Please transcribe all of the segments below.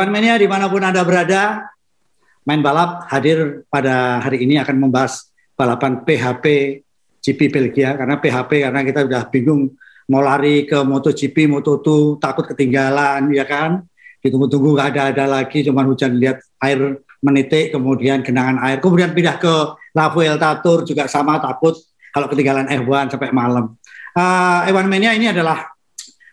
Evan Mania di mana pun Anda berada, main balap hadir pada hari ini akan membahas balapan PHP GP Belgia. Karena PHP karena kita sudah bingung mau lari ke MotoGP, Moto2 takut ketinggalan ya kan? Ditunggu-tunggu nggak ada ada lagi cuman hujan lihat air menitik kemudian genangan air. Kemudian pindah ke La Vuelta Tour juga sama takut kalau ketinggalan F1 sampai malam. Uh, Evan Mania ini adalah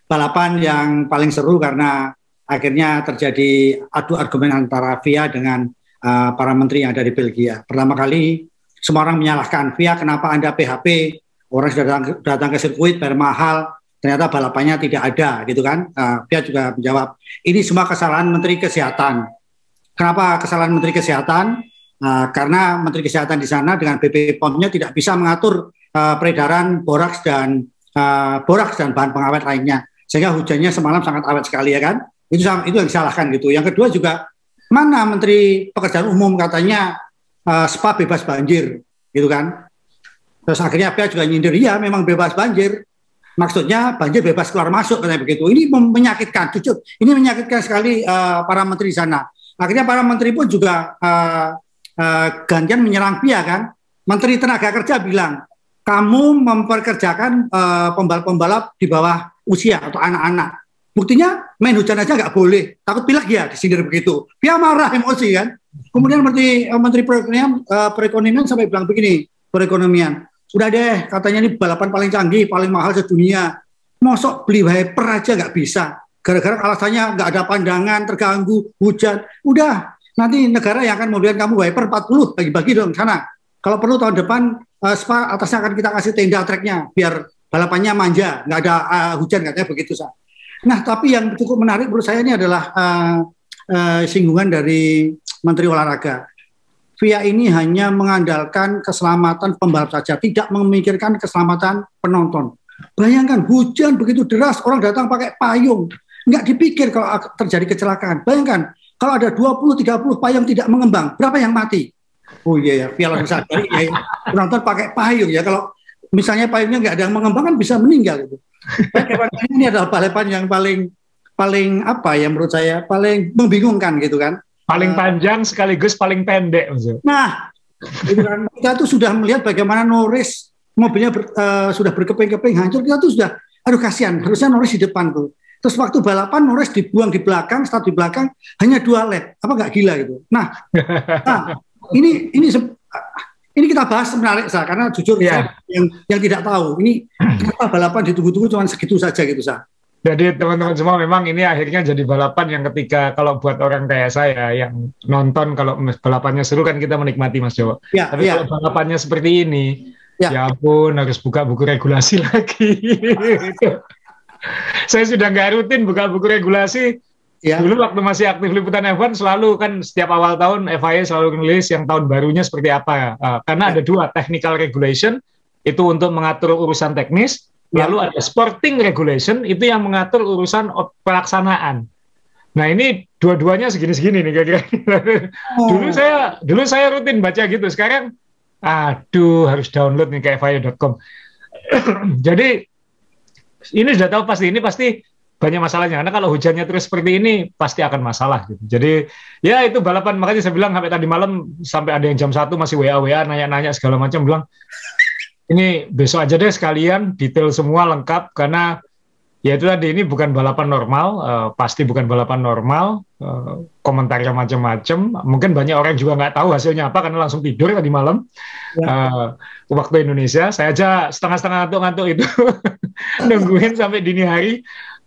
balapan yang paling seru karena akhirnya terjadi adu argumen antara VIA dengan uh, para menteri yang ada di Belgia. Pertama kali semua orang menyalahkan VIA kenapa Anda PHP, orang sudah datang, datang ke sirkuit bayar mahal, ternyata balapannya tidak ada gitu kan. Uh, juga menjawab, ini semua kesalahan Menteri Kesehatan. Kenapa kesalahan Menteri Kesehatan? Uh, karena Menteri Kesehatan di sana dengan BP POM-nya tidak bisa mengatur uh, peredaran boraks dan uh, boraks dan bahan pengawet lainnya. Sehingga hujannya semalam sangat awet sekali ya kan itu itu yang disalahkan gitu. Yang kedua juga mana Menteri Pekerjaan Umum katanya uh, spa bebas banjir gitu kan. Terus akhirnya PA juga nyindir ya memang bebas banjir. Maksudnya banjir bebas keluar masuk katanya begitu. Ini menyakitkan, jujur. Ini menyakitkan sekali uh, para menteri sana. Akhirnya para menteri pun juga uh, uh, gantian menyerang PIA kan. Menteri Tenaga Kerja bilang, kamu memperkerjakan pembalap-pembalap di bawah usia atau anak-anak Buktinya main hujan aja nggak boleh, takut pilek ya disindir begitu. Dia marah emosi kan. Kemudian Menteri uh, Menteri Perekonomian, uh, Perekonomian sampai bilang begini, perekonomian, udah deh katanya ini balapan paling canggih, paling mahal sedunia. Mosok beli wiper aja nggak bisa. Gara-gara alasannya nggak ada pandangan, terganggu, hujan. Udah, nanti negara yang akan memberikan kamu wiper 40, bagi-bagi dong sana. Kalau perlu tahun depan uh, spa atasnya akan kita kasih tenda treknya biar balapannya manja, nggak ada uh, hujan katanya begitu sah. Nah, tapi yang cukup menarik menurut saya ini adalah uh, uh, singgungan dari Menteri Olahraga. VIA ini hanya mengandalkan keselamatan pembalap saja, tidak memikirkan keselamatan penonton. Bayangkan hujan begitu deras, orang datang pakai payung, nggak dipikir kalau terjadi kecelakaan. Bayangkan kalau ada 20-30 payung tidak mengembang, berapa yang mati? Oh iya ya, VIA langsung sadar, ya, penonton pakai payung ya. Kalau misalnya payungnya nggak ada yang mengembang kan bisa meninggal itu ini adalah balapan yang paling paling apa ya menurut saya paling membingungkan gitu kan. Paling uh, panjang sekaligus paling pendek maksudnya. Nah, itu kan kita tuh sudah melihat bagaimana Norris mobilnya ber, uh, sudah berkeping-keping hancur kita tuh sudah aduh kasihan harusnya Norris di depan tuh. Terus waktu balapan Norris dibuang di belakang, start di belakang hanya dua lap. Apa nggak gila gitu. Nah, nah ini ini ini kita bahas menarik sah karena jujur saya yang yang tidak tahu ini kenapa balapan ditunggu-tunggu cuma segitu saja gitu sah. Jadi teman-teman semua memang ini akhirnya jadi balapan yang ketika kalau buat orang kayak saya yang nonton kalau balapannya seru kan kita menikmati Mas Jawa. Ya, Tapi ya. kalau balapannya seperti ini, ya, ya pun harus buka buku regulasi lagi. saya sudah nggak rutin buka buku regulasi Ya. Dulu waktu masih aktif liputan F1 selalu kan setiap awal tahun FIA selalu nulis yang tahun barunya seperti apa. Uh, karena ya. ada dua technical regulation itu untuk mengatur urusan teknis, ya. lalu ada sporting regulation itu yang mengatur urusan pelaksanaan. Nah ini dua-duanya segini-segini nih kira-kira. Oh. dulu saya dulu saya rutin baca gitu. Sekarang aduh harus download nih ke FIA.com. Jadi ini sudah tahu pasti ini pasti banyak masalahnya karena kalau hujannya terus seperti ini pasti akan masalah gitu. Jadi ya itu balapan makanya saya bilang sampai tadi malam sampai ada yang jam satu masih WA WA nanya-nanya segala macam bilang ini besok aja deh sekalian detail semua lengkap karena ya itu tadi ini bukan balapan normal uh, pasti bukan balapan normal uh, komentarnya macam-macam mungkin banyak orang juga nggak tahu hasilnya apa karena langsung tidur tadi malam ya. uh, waktu Indonesia saya aja setengah-setengah ngantuk-ngantuk itu nungguin sampai dini hari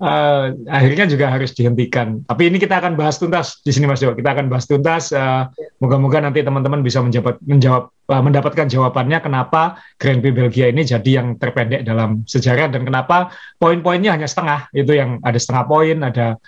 uh, akhirnya juga harus dihentikan. Tapi ini kita akan bahas tuntas di sini Mas Jawa. Kita akan bahas tuntas. Uh, moga-moga nanti teman-teman bisa menjawab, menjawab uh, mendapatkan jawabannya kenapa Grand Prix Belgia ini jadi yang terpendek dalam sejarah dan kenapa poin-poinnya hanya setengah. Itu yang ada setengah poin, ada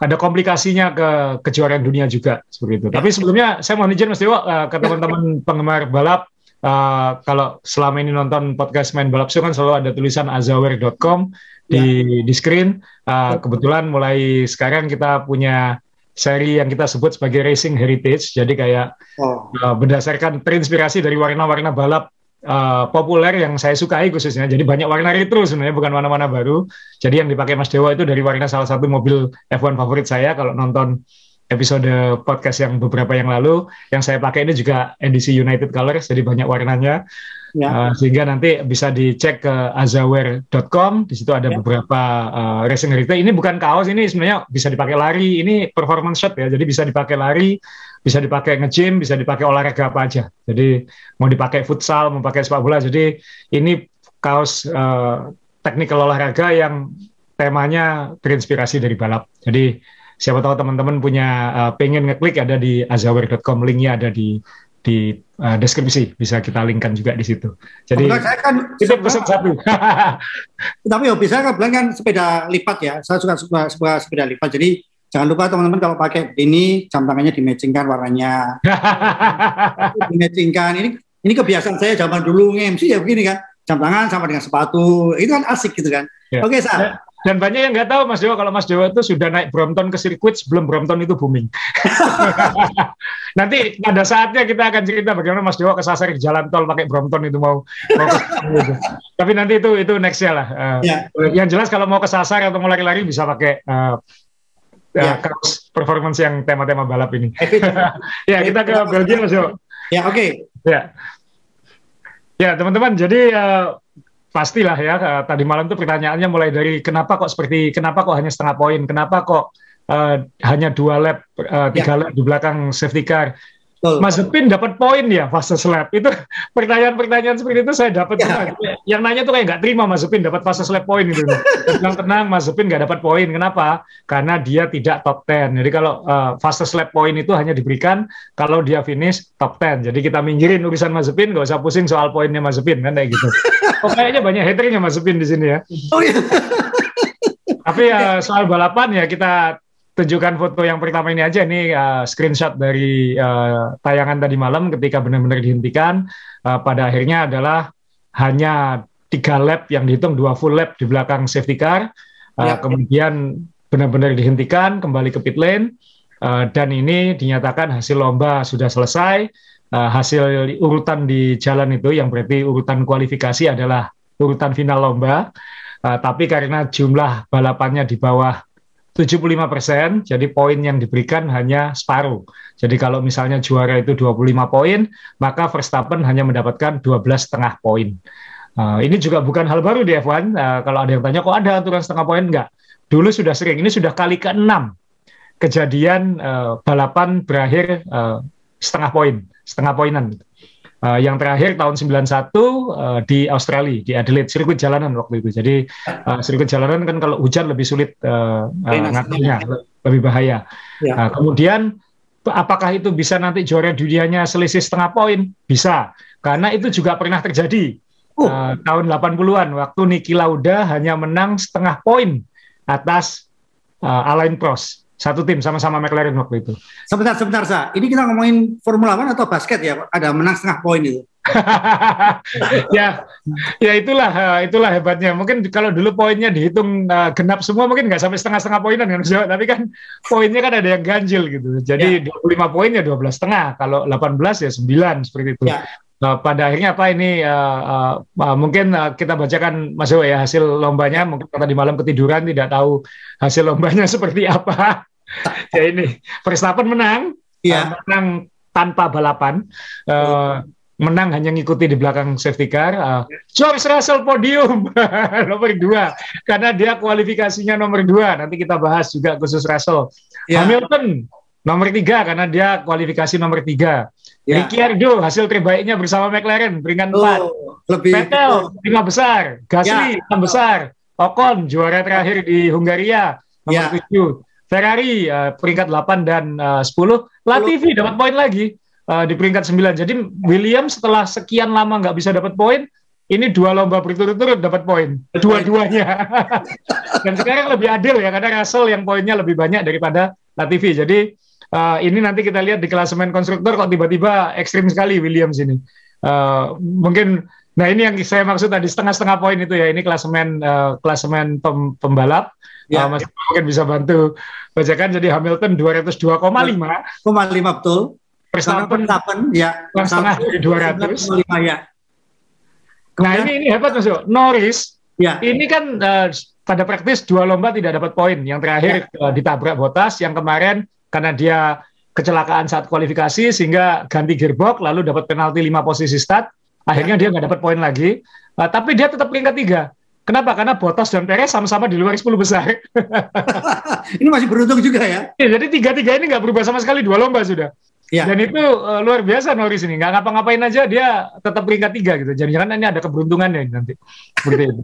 ada komplikasinya ke kejuaraan dunia juga seperti itu. Tapi sebelumnya saya mohon izin Mas Dewa uh, ke teman-teman penggemar balap uh, kalau selama ini nonton podcast main balap show kan selalu ada tulisan azaware.com di ya. di screen. Uh, kebetulan mulai sekarang kita punya seri yang kita sebut sebagai racing heritage. Jadi kayak oh. uh, berdasarkan terinspirasi dari warna-warna balap uh, populer yang saya sukai khususnya. Jadi banyak warna retro sebenarnya bukan warna-warna baru. Jadi yang dipakai Mas Dewa itu dari warna salah satu mobil F1 favorit saya kalau nonton episode podcast yang beberapa yang lalu. Yang saya pakai ini juga edisi United Colors, jadi banyak warnanya. Ya. Uh, sehingga nanti bisa dicek ke azaware.com. Di situ ada ya. beberapa uh, racing retail. Ini bukan kaos, ini sebenarnya bisa dipakai lari. Ini performance shirt ya, jadi bisa dipakai lari, bisa dipakai nge-gym, bisa dipakai olahraga apa aja. Jadi mau dipakai futsal, mau pakai sepak bola. Jadi ini kaos uh, teknikal olahraga yang temanya terinspirasi dari balap. Jadi siapa tahu teman-teman punya uh, pengen ngeklik ada di azaware.com linknya ada di di uh, deskripsi bisa kita linkkan juga di situ. Jadi saya kan itu pesan satu. tapi hobi saya kan kan sepeda lipat ya. Saya suka suka, suka sepeda lipat. Jadi jangan lupa teman-teman kalau pakai ini jam tangannya dimatchingkan warnanya. dimatchingkan. Ini ini kebiasaan saya zaman dulu nge-MC ya begini kan. Jam tangan sama dengan sepatu. Itu kan asik gitu kan. Ya. Oke, Sa. Dan banyak yang nggak tahu Mas Dewa kalau Mas Dewa itu sudah naik Brompton ke sirkuit sebelum Brompton itu booming. Nanti pada saatnya kita akan cerita bagaimana Mas Dewa kesasar di jalan tol pakai Brompton itu mau. mau. Tapi nanti itu itu nextnya lah. Uh, ya. Yang jelas kalau mau kesasar atau mau lari-lari bisa pakai uh, ya. performance yang tema-tema balap ini. ya kita ke Belgia Mas Dewa. Ya oke. Okay. Ya. Ya teman-teman jadi uh, pastilah ya tadi malam itu pertanyaannya mulai dari kenapa kok seperti kenapa kok hanya setengah poin? Kenapa kok uh, hanya dua lap uh, tiga ya. lap di belakang safety car? Betul. Mas Zepin dapat poin ya fase slap itu pertanyaan-pertanyaan seperti itu saya dapat ya. yang nanya tuh kayak nggak terima Mas Zepin dapat fase slap poin itu tenang tenang Mas Zepin nggak dapat poin. Kenapa? Karena dia tidak top 10 jadi kalau uh, fase slap poin itu hanya diberikan kalau dia finish top 10 jadi kita minggirin urusan Mas Zepin nggak usah pusing soal poinnya Mas Zepin kan kayak gitu oh, kayaknya banyak haternya Mas Zepin di sini ya. Oh iya. Tapi ya soal balapan ya kita tunjukkan foto yang pertama ini aja. Ini uh, screenshot dari uh, tayangan tadi malam ketika benar-benar dihentikan. Uh, pada akhirnya adalah hanya tiga lap yang dihitung dua full lap di belakang safety car. Uh, ya. kemudian benar-benar dihentikan kembali ke pit lane. Uh, dan ini dinyatakan hasil lomba sudah selesai uh, hasil urutan di jalan itu yang berarti urutan kualifikasi adalah urutan final lomba uh, tapi karena jumlah balapannya di bawah 75 persen, jadi poin yang diberikan hanya separuh. Jadi kalau misalnya juara itu 25 poin, maka Verstappen hanya mendapatkan 12 setengah poin. Uh, ini juga bukan hal baru di F1. Uh, kalau ada yang tanya, kok ada aturan setengah poin? Enggak. Dulu sudah sering. Ini sudah kali ke-6 kejadian uh, balapan berakhir uh, setengah poin, setengah poinan. Uh, yang terakhir tahun 91 uh, di Australia di Adelaide sirkuit jalanan waktu itu. Jadi uh, sirkuit jalanan kan kalau hujan lebih sulit uh, uh, ngaturnya, lebih bahaya. Ya. Uh, kemudian apakah itu bisa nanti juara dunianya selisih setengah poin? Bisa. Karena itu juga pernah terjadi uh, tahun 80-an waktu Niki Lauda hanya menang setengah poin atas uh, Alain Prost satu tim sama-sama McLaren waktu itu. Sebentar, sebentar, Sa. Ini kita ngomongin Formula One atau basket ya? Ada menang setengah poin itu. ya, ya itulah, eh, itulah hebatnya. Mungkin kalau dulu poinnya dihitung uh, genap semua, mungkin nggak sampai setengah-setengah poinan kan, tapi kan poinnya kan ada yang ganjil gitu. Jadi ya. 25 poin ya 12 setengah, kalau 18 ya 9 seperti itu. Ya. Uh, pada akhirnya apa ini uh, uh, uh, mungkin uh, kita bacakan Mas Ewa ya hasil lombanya mungkin tadi malam ketiduran tidak tahu hasil lombanya seperti apa ya ini Verstappen menang, ya. uh, menang tanpa balapan. Uh, menang hanya ngikuti di belakang safety car. Uh, George Russell podium nomor dua karena dia kualifikasinya nomor dua. Nanti kita bahas juga khusus Russell. Ya. Hamilton nomor tiga karena dia kualifikasi nomor tiga. Ya. Ricciardo hasil terbaiknya bersama McLaren peringkat oh, empat. Lebih Vettel lima besar, Gasly ya. enam besar, Ocon juara terakhir di Hungaria nomor ya. tujuh. Ferrari uh, peringkat 8 dan uh, 10, Latifi dapat poin lagi uh, di peringkat 9. Jadi Williams setelah sekian lama nggak bisa dapat poin, ini dua lomba berturut-turut dapat poin, dua-duanya. dan sekarang lebih adil ya karena Russell yang poinnya lebih banyak daripada Latifi. Jadi uh, ini nanti kita lihat di klasemen konstruktor kok tiba-tiba ekstrim sekali Williams ini. Uh, mungkin Nah ini yang saya maksud tadi setengah-setengah poin itu ya ini klasemen uh, klasemen pem, pembalap. Ya. Uh, Mas mungkin bisa bantu bacakan jadi Hamilton 202,5. 0,5 betul. Verstappen ya. Setengah dari 200. ya. Nah ini ini hebat Mas Norris. Ya. Ini kan uh, pada praktis dua lomba tidak dapat poin. Yang terakhir ya. uh, ditabrak Botas, yang kemarin karena dia kecelakaan saat kualifikasi sehingga ganti gearbox lalu dapat penalti lima posisi start akhirnya ya. dia nggak dapat poin lagi uh, tapi dia tetap peringkat tiga Kenapa? Karena Bottas dan Perez sama-sama di luar 10 besar. ini masih beruntung juga ya? ya jadi tiga-tiga ini nggak berubah sama sekali, dua lomba sudah. Ya. Dan itu uh, luar biasa Norris ini, nggak ngapa-ngapain aja dia tetap peringkat tiga gitu. Jadi jangan ini ada keberuntungannya nanti. Seperti itu.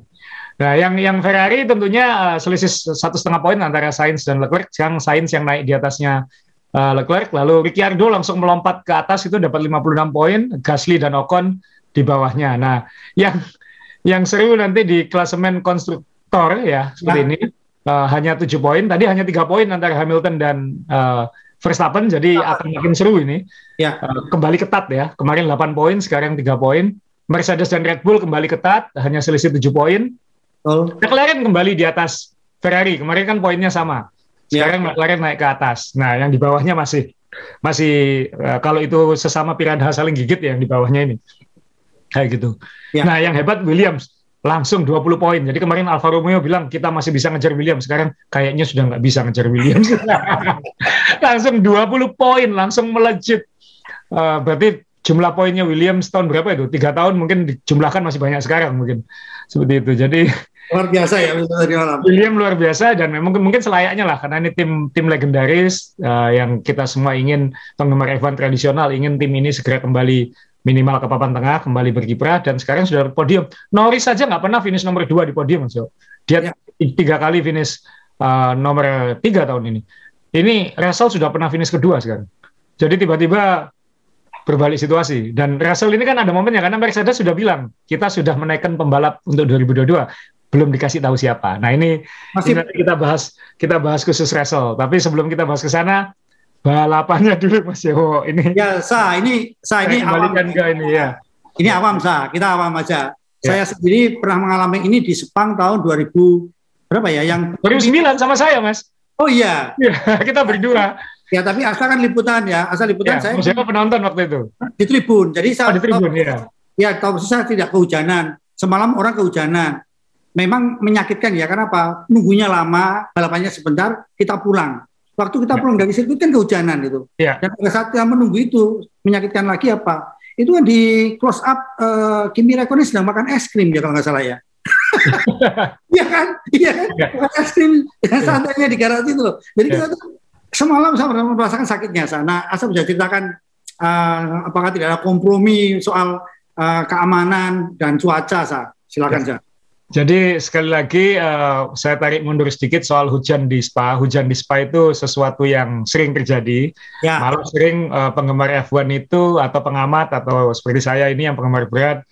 Nah, yang yang Ferrari tentunya uh, selisih satu setengah poin antara Sainz dan Leclerc. Sekarang Sainz yang naik di atasnya uh, Leclerc, lalu Ricciardo langsung melompat ke atas itu dapat 56 poin, Gasly dan Ocon di bawahnya. Nah, yang yang seru nanti di klasemen konstruktor ya seperti nah. ini uh, hanya tujuh poin. Tadi hanya tiga poin antara Hamilton dan uh, Verstappen, jadi nah. akan makin seru ini. Ya. Uh, kembali ketat ya. Kemarin 8 poin, sekarang tiga poin. Mercedes dan Red Bull kembali ketat, hanya selisih tujuh poin. Oh. McLaren kembali di atas Ferrari. Kemarin kan poinnya sama. Ya. Sekarang ya. McLaren naik ke atas. Nah, yang di bawahnya masih masih uh, kalau itu sesama piranha saling gigit ya yang di bawahnya ini kayak gitu. Ya. Nah, yang hebat Williams langsung 20 poin. Jadi kemarin Alfa Romeo bilang kita masih bisa ngejar Williams. Sekarang kayaknya sudah nggak bisa ngejar Williams. langsung 20 poin, langsung melejit. Uh, berarti jumlah poinnya Williams tahun berapa itu? Tiga tahun mungkin dijumlahkan masih banyak sekarang mungkin seperti itu. Jadi luar biasa ya William luar biasa dan memang mungkin selayaknya lah karena ini tim tim legendaris uh, yang kita semua ingin penggemar F1 tradisional ingin tim ini segera kembali minimal ke papan tengah, kembali berkiprah, dan sekarang sudah podium. Norris saja nggak pernah finish nomor dua di podium, so. Dia ya. tiga kali finish uh, nomor tiga tahun ini. Ini Russell sudah pernah finish kedua sekarang. Jadi tiba-tiba berbalik situasi. Dan Russell ini kan ada momennya, karena Mercedes sudah bilang, kita sudah menaikkan pembalap untuk 2022 belum dikasih tahu siapa. Nah ini, Masih... ini nanti kita bahas kita bahas khusus Russell. Tapi sebelum kita bahas ke sana, balapannya dulu Mas Yowo ini. Ya, sa ini sa ini awam. ke ini ya. Ini awam sa, kita awam aja. Ya. Saya sendiri pernah mengalami ini di Sepang tahun 2000 berapa ya yang 2009 sama saya, Mas. Oh iya. Ya, kita berdua. Ya, tapi asal kan liputan ya, asal liputan ya, saya. Siapa penonton waktu itu? Di tribun. Jadi saya oh, di tribun tahu, ya. Ya, tahu saya tidak kehujanan. Semalam orang kehujanan. Memang menyakitkan ya, kenapa? Nunggunya lama, balapannya sebentar, kita pulang. Waktu kita ya. pulang dari sirkuit kan kehujanan itu. Ya. Dan pada saat kita menunggu itu menyakitkan lagi apa? Itu kan di close up uh, Kimi Räikkönen sedang makan es krim ya kalau nggak salah ya. Iya kan? Iya kan? Ya. Makan es krim ya. santainya di garasi itu loh. Jadi ya. kita tuh semalam sama merasakan sakitnya sana. Asal bisa ceritakan uh, apakah tidak ada kompromi soal uh, keamanan dan cuaca sa. Silakan ya. Jadi sekali lagi uh, saya tarik mundur sedikit soal hujan di Spa. Hujan di Spa itu sesuatu yang sering terjadi. Ya. Malah sering uh, penggemar F1 itu atau pengamat atau seperti saya ini yang penggemar berat,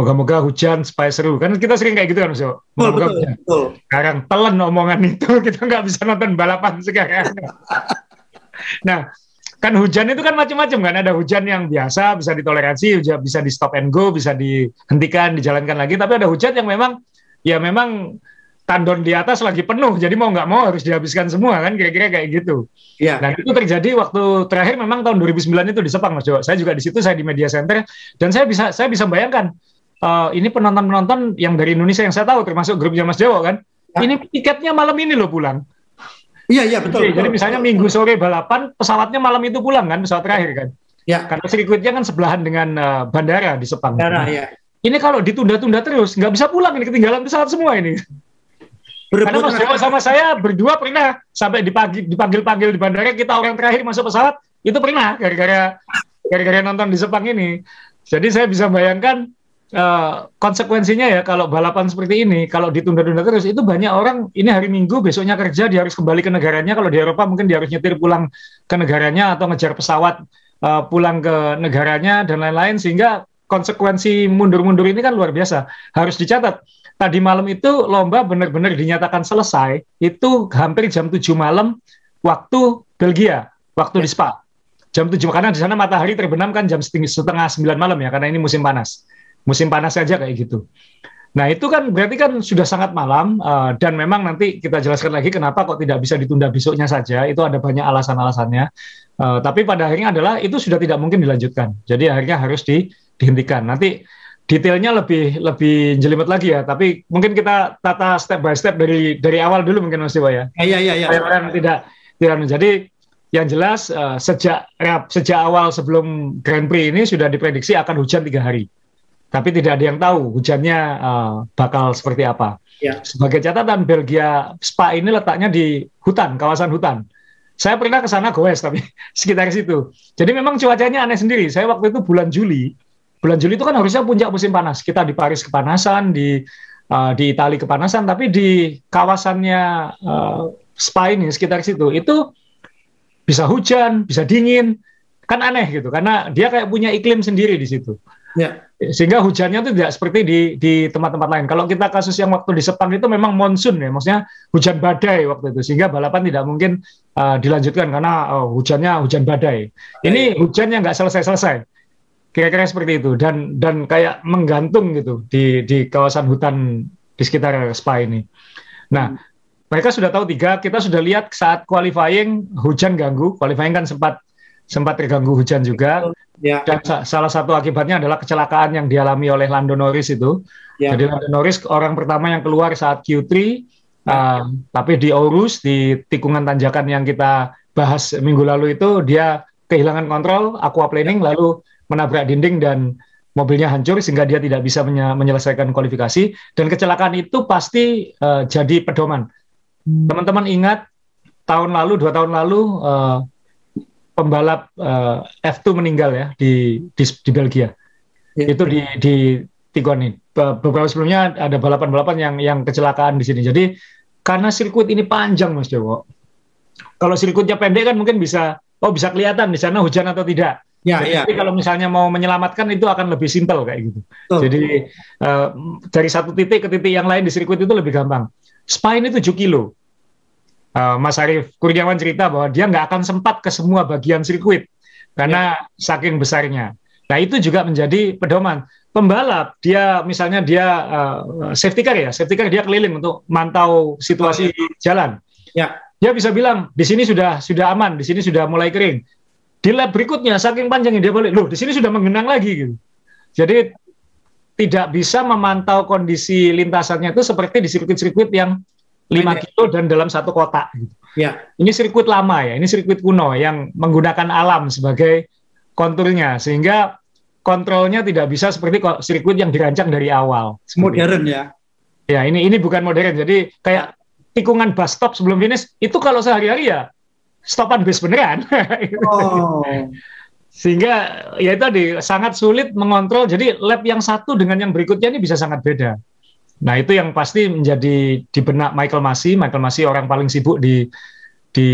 moga-moga hujan supaya seru. Kan kita sering kayak gitu kan, so. Moga-moga betul, betul. Sekarang telan omongan itu kita nggak bisa nonton balapan sekarang. nah, kan hujan itu kan macam-macam kan? Ada hujan yang biasa bisa ditoleransi hujan bisa di stop and go bisa dihentikan dijalankan lagi. Tapi ada hujan yang memang ya memang tandon di atas lagi penuh. Jadi mau nggak mau harus dihabiskan semua kan? Kira-kira kayak gitu. Ya. dan itu terjadi waktu terakhir memang tahun 2009 itu di Sepang mas Jawa saya juga di situ saya di media center. Dan saya bisa saya bisa bayangkan uh, ini penonton-penonton yang dari Indonesia yang saya tahu termasuk grupnya Mas Jawa kan? Ya. ini tiketnya malam ini loh pulang Iya iya betul. Jadi, betul. jadi misalnya minggu sore balapan pesawatnya malam itu pulang kan pesawat terakhir kan. Ya. Karena sirkuitnya kan sebelahan dengan uh, bandara di Sepang. Bandara ya. Ini kalau ditunda-tunda terus nggak bisa pulang ini ketinggalan pesawat semua ini. Berebut Karena Mas Jawa sama saya berdua pernah sampai dipanggil dipanggil-panggil di bandara kita orang terakhir masuk pesawat itu pernah gara-gara gara-gara nonton di Sepang ini. Jadi saya bisa bayangkan Uh, konsekuensinya ya kalau balapan seperti ini kalau ditunda-tunda terus itu banyak orang ini hari Minggu besoknya kerja dia harus kembali ke negaranya. Kalau di Eropa mungkin dia harus nyetir pulang ke negaranya atau ngejar pesawat uh, pulang ke negaranya dan lain-lain sehingga konsekuensi mundur-mundur ini kan luar biasa. Harus dicatat tadi malam itu lomba benar-benar dinyatakan selesai itu hampir jam 7 malam waktu Belgia waktu ya. di Spa. Jam 7 karena di sana matahari terbenam kan jam setengah sembilan malam ya karena ini musim panas musim panas saja kayak gitu. Nah itu kan berarti kan sudah sangat malam uh, dan memang nanti kita jelaskan lagi kenapa kok tidak bisa ditunda besoknya saja. Itu ada banyak alasan-alasannya. Uh, tapi pada akhirnya adalah itu sudah tidak mungkin dilanjutkan. Jadi akhirnya harus di, dihentikan. Nanti detailnya lebih lebih jelimet lagi ya. Tapi mungkin kita tata step by step dari dari awal dulu mungkin Mas Dewa ya. Iya iya iya. Supaya orang tidak tidak jadi yang jelas uh, sejak sejak awal sebelum Grand Prix ini sudah diprediksi akan hujan tiga hari. Tapi tidak ada yang tahu hujannya uh, bakal seperti apa. Ya. Sebagai catatan, Belgia Spa ini letaknya di hutan, kawasan hutan. Saya pernah ke sana goes tapi sekitar situ. Jadi memang cuacanya aneh sendiri. Saya waktu itu bulan Juli. Bulan Juli itu kan harusnya puncak musim panas. Kita di Paris kepanasan, di uh, di Italia kepanasan, tapi di kawasannya uh, Spa ini sekitar situ itu bisa hujan, bisa dingin, kan aneh gitu karena dia kayak punya iklim sendiri di situ. Ya. Sehingga hujannya itu tidak seperti di di tempat-tempat lain. Kalau kita kasus yang waktu di Sepang itu memang monsun ya, maksudnya hujan badai waktu itu sehingga balapan tidak mungkin uh, dilanjutkan karena uh, hujannya hujan badai. Ini hujannya nggak selesai-selesai. Kira-kira seperti itu dan dan kayak menggantung gitu di di kawasan hutan di sekitar Spa ini. Nah, hmm mereka sudah tahu tiga, kita sudah lihat saat qualifying hujan ganggu, qualifying kan sempat sempat terganggu hujan juga. Ya. Dan sa salah satu akibatnya adalah kecelakaan yang dialami oleh Lando Norris itu. Ya. Jadi Lando Norris orang pertama yang keluar saat Q3, ya. uh, tapi di Aurus di tikungan tanjakan yang kita bahas minggu lalu itu dia kehilangan kontrol, aquaplaning, ya. lalu menabrak dinding dan mobilnya hancur sehingga dia tidak bisa menyelesaikan kualifikasi dan kecelakaan itu pasti uh, jadi pedoman Hmm. Teman-teman ingat tahun lalu, dua tahun lalu uh, pembalap uh, eh, F2 meninggal ya di di, di Belgia. Ya, itu di di Tigoni. Beberapa sebelumnya ada balapan-balapan yang yang kecelakaan di sini. Jadi karena sirkuit ini panjang Mas Joko. Kalau sirkuitnya pendek kan mungkin bisa oh bisa kelihatan di sana hujan atau tidak. Ya, Jadi ya. kalau misalnya mau menyelamatkan itu akan lebih simpel kayak gitu. Jadi uh, dari satu titik ke titik yang lain di sirkuit itu lebih gampang. Spa ini 7 kilo. Uh, Mas Arief Kurniawan cerita bahwa dia nggak akan sempat ke semua bagian sirkuit karena ya. saking besarnya. Nah itu juga menjadi pedoman pembalap. Dia misalnya dia uh, safety car ya, safety car dia keliling untuk mantau situasi oh, ya. jalan. Ya. Dia bisa bilang di sini sudah sudah aman, di sini sudah mulai kering. Di lap berikutnya saking panjangnya dia balik, loh di sini sudah mengenang lagi gitu. Jadi tidak bisa memantau kondisi lintasannya itu seperti di sirkuit-sirkuit yang 5 kilo dan dalam satu kotak. Ya. Ini sirkuit lama ya, ini sirkuit kuno yang menggunakan alam sebagai konturnya sehingga kontrolnya tidak bisa seperti sirkuit yang dirancang dari awal. Modern ya. Ya, ini ini bukan modern. Jadi kayak tikungan bus stop sebelum finish itu kalau sehari-hari ya stopan bus beneran. Oh. Sehingga ya itu tadi sangat sulit mengontrol. Jadi lap yang satu dengan yang berikutnya ini bisa sangat beda. Nah itu yang pasti menjadi di benak Michael Masi. Michael Masi orang paling sibuk di di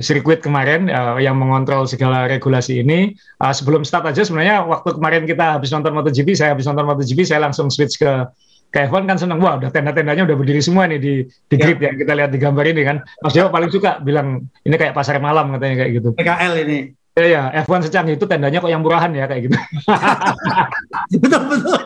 sirkuit kemarin uh, yang mengontrol segala regulasi ini. Uh, sebelum start aja sebenarnya waktu kemarin kita habis nonton MotoGP, saya habis nonton MotoGP, saya langsung switch ke ke F1 kan seneng, wah udah tenda-tendanya udah berdiri semua nih di di ya. grid yang kita lihat di gambar ini kan. Mas Dewa paling suka bilang ini kayak pasar malam katanya kayak gitu. PKL ini. Ya, ya, F1 secanggih itu tendanya kok yang murahan ya kayak gitu. betul betul.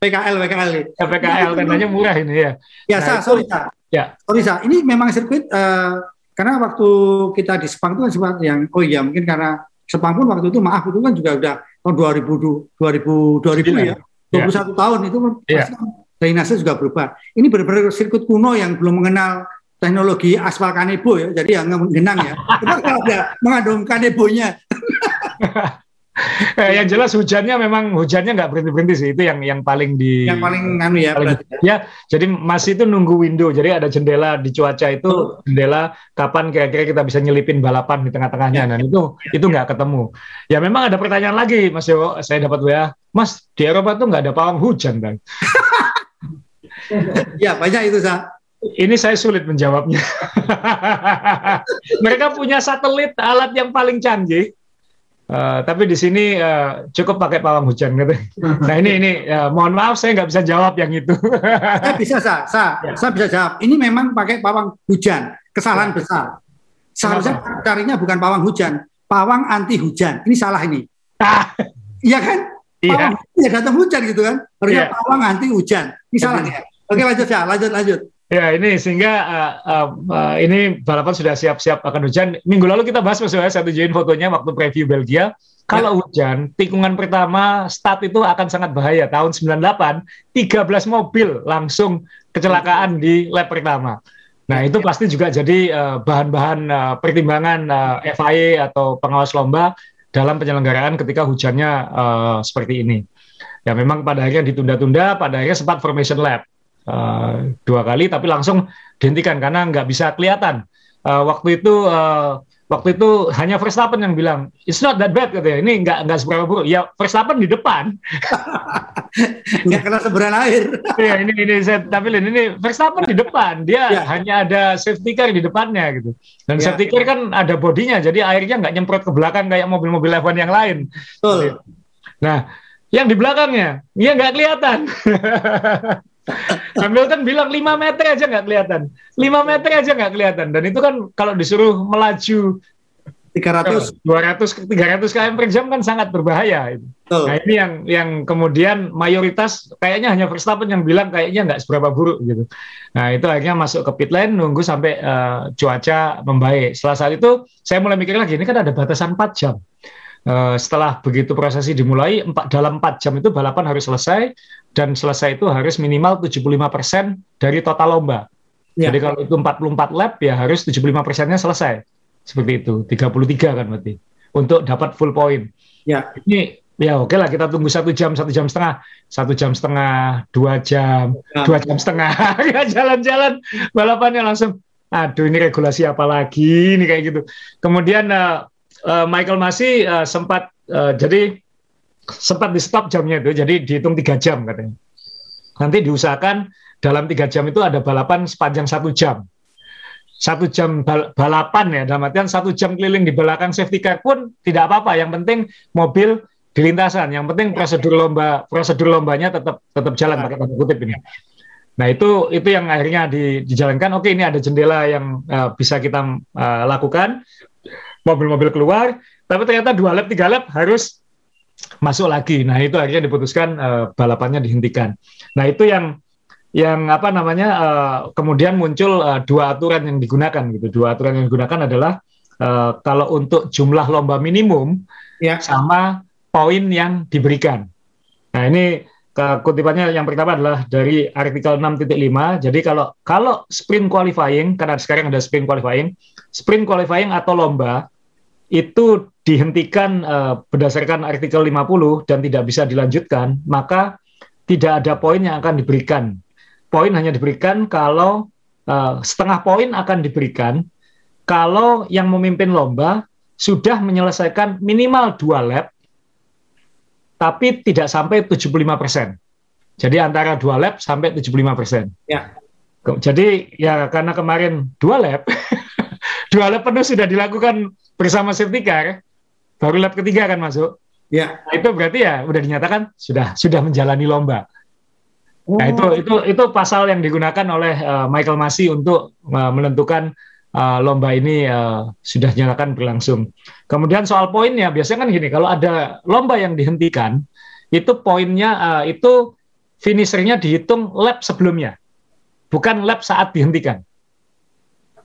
PKL PKL. Ya, PKL tendanya murah ini ya. Ya, nah, sa, itu, sorry sa. Ya. Sorry sa, ini memang sirkuit uh, karena waktu kita di Sepang itu kan yang oh iya mungkin karena Sepang pun waktu itu maaf itu kan juga udah tahun 2000 2000 2000 ya. 21 ya. tahun itu kan ya. drainase juga berubah. Ini benar-benar sirkuit kuno yang belum mengenal teknologi aspal kanebo ya, jadi yang genang ya. Kalau ada mengandung kanebonya. eh, yang jelas hujannya memang hujannya nggak berhenti berhenti sih itu yang yang paling di yang paling anu ya paling, ya. ya jadi masih itu nunggu window jadi ada jendela di cuaca itu oh. jendela kapan kira-kira kita bisa nyelipin balapan di tengah-tengahnya ya. dan itu itu nggak ketemu ya memang ada pertanyaan lagi Mas Yo saya dapat wa Mas di Eropa tuh nggak ada pawang hujan kan ya banyak itu sa ini saya sulit menjawabnya. Mereka punya satelit alat yang paling canggih, uh, tapi di sini uh, cukup pakai pawang hujan gitu. Nah ini ini uh, mohon maaf saya nggak bisa jawab yang itu. saya bisa sa, sa, ya. saya bisa jawab. Ini memang pakai pawang hujan, kesalahan ya. besar. Seharusnya carinya bukan pawang hujan, pawang anti hujan. Ini salah ini. Iya kan? Iya. Pawang ya datang hujan gitu kan. Harusnya ya. pawang anti hujan. Ini salah ya. Oke lanjut ya, lanjut lanjut. Ya ini sehingga uh, uh, uh, ini balapan sudah siap-siap akan hujan. Minggu lalu kita bahas mas saya tunjukin fotonya waktu preview Belgia. Kalau ya. hujan, tikungan pertama start itu akan sangat bahaya. Tahun 98, 13 mobil langsung kecelakaan di lap pertama. Nah itu pasti juga jadi bahan-bahan uh, uh, pertimbangan uh, FIA atau pengawas lomba dalam penyelenggaraan ketika hujannya uh, seperti ini. Ya memang pada akhirnya ditunda-tunda, pada akhirnya sempat formation lab uh, dua kali, tapi langsung dihentikan karena nggak bisa kelihatan. Uh, waktu itu uh, waktu itu hanya Verstappen yang bilang it's not that bad katanya ini nggak nggak seberapa buruk. Ya Verstappen di depan. Nggak kena seberan air. Ya ini ini saya tampilin. Ini Verstappen di depan. Dia ya. hanya ada safety car di depannya gitu. Dan ya. safety car kan ada bodinya jadi airnya nggak nyemprot ke belakang kayak mobil-mobil F1 yang lain. Betul. nah yang di belakangnya dia nggak kelihatan Hamilton bilang 5 meter aja nggak kelihatan. 5 meter aja nggak kelihatan. Dan itu kan kalau disuruh melaju 300 200 300 km per jam kan sangat berbahaya itu. Oh. Nah, ini yang yang kemudian mayoritas kayaknya hanya Verstappen yang bilang kayaknya nggak seberapa buruk gitu. Nah, itu akhirnya masuk ke pit lane nunggu sampai uh, cuaca membaik. Setelah saat itu saya mulai mikir lagi ini kan ada batasan 4 jam. Uh, setelah begitu prosesi dimulai empat, dalam 4 jam itu balapan harus selesai dan selesai itu harus minimal 75% dari total lomba. Ya. Jadi kalau itu 44 lap ya harus 75 persennya selesai. Seperti itu, 33 kan berarti. Untuk dapat full point. Ya. Ini ya oke lah kita tunggu satu jam, satu jam setengah. Satu jam setengah, dua jam, ya. dua jam setengah. Jalan-jalan balapannya langsung, aduh ini regulasi apa lagi ini kayak gitu. Kemudian uh, uh, Michael masih uh, sempat, uh, jadi sempat di stop jamnya itu, jadi dihitung tiga jam katanya. Nanti diusahakan dalam tiga jam itu ada balapan sepanjang satu jam. Satu jam bal balapan ya, dalam artian satu jam keliling di belakang safety car pun tidak apa-apa. Yang penting mobil di lintasan. Yang penting prosedur lomba prosedur lombanya tetap tetap jalan pakai tanda kutip ini. Nah itu itu yang akhirnya di, dijalankan. Oke ini ada jendela yang uh, bisa kita uh, lakukan. Mobil-mobil keluar, tapi ternyata dua lap tiga lap harus masuk lagi. Nah itu akhirnya diputuskan uh, balapannya dihentikan. Nah itu yang yang apa namanya uh, kemudian muncul uh, dua aturan yang digunakan gitu. Dua aturan yang digunakan adalah uh, kalau untuk jumlah lomba minimum ya. sama poin yang diberikan. Nah ini kutipannya yang pertama adalah dari artikel 6.5. Jadi kalau kalau sprint qualifying karena sekarang ada sprint qualifying, sprint qualifying atau lomba itu dihentikan uh, berdasarkan artikel 50 dan tidak bisa dilanjutkan, maka tidak ada poin yang akan diberikan. Poin hanya diberikan kalau uh, setengah poin akan diberikan kalau yang memimpin lomba sudah menyelesaikan minimal dua lap, tapi tidak sampai 75 persen. Jadi antara dua lap sampai 75 persen. Ya. Jadi ya karena kemarin dua lap, dua lap penuh sudah dilakukan bersama safety car, baru lap ketiga kan masuk. Ya. Nah, itu berarti ya udah dinyatakan sudah sudah menjalani lomba. Oh. Nah itu oh. itu itu pasal yang digunakan oleh uh, Michael Masi untuk uh, menentukan uh, lomba ini uh, sudah dinyatakan berlangsung. Kemudian soal poinnya biasanya kan gini kalau ada lomba yang dihentikan itu poinnya uh, itu finishernya dihitung lap sebelumnya, bukan lap saat dihentikan.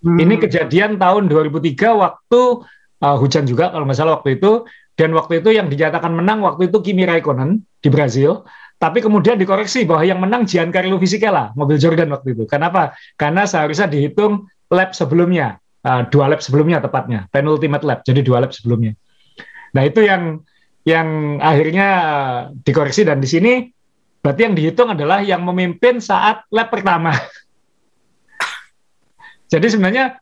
Hmm. Ini kejadian tahun 2003 waktu uh, hujan juga kalau salah waktu itu. Dan waktu itu yang dinyatakan menang waktu itu Kimi Raikkonen di Brazil. Tapi kemudian dikoreksi bahwa yang menang Giancarlo Fisichella mobil Jordan waktu itu. Kenapa karena seharusnya dihitung lap sebelumnya. Uh, dua lap sebelumnya tepatnya. Penultimate lap jadi dua lap sebelumnya. Nah itu yang yang akhirnya uh, dikoreksi. Dan di sini berarti yang dihitung adalah yang memimpin saat lap pertama. Jadi sebenarnya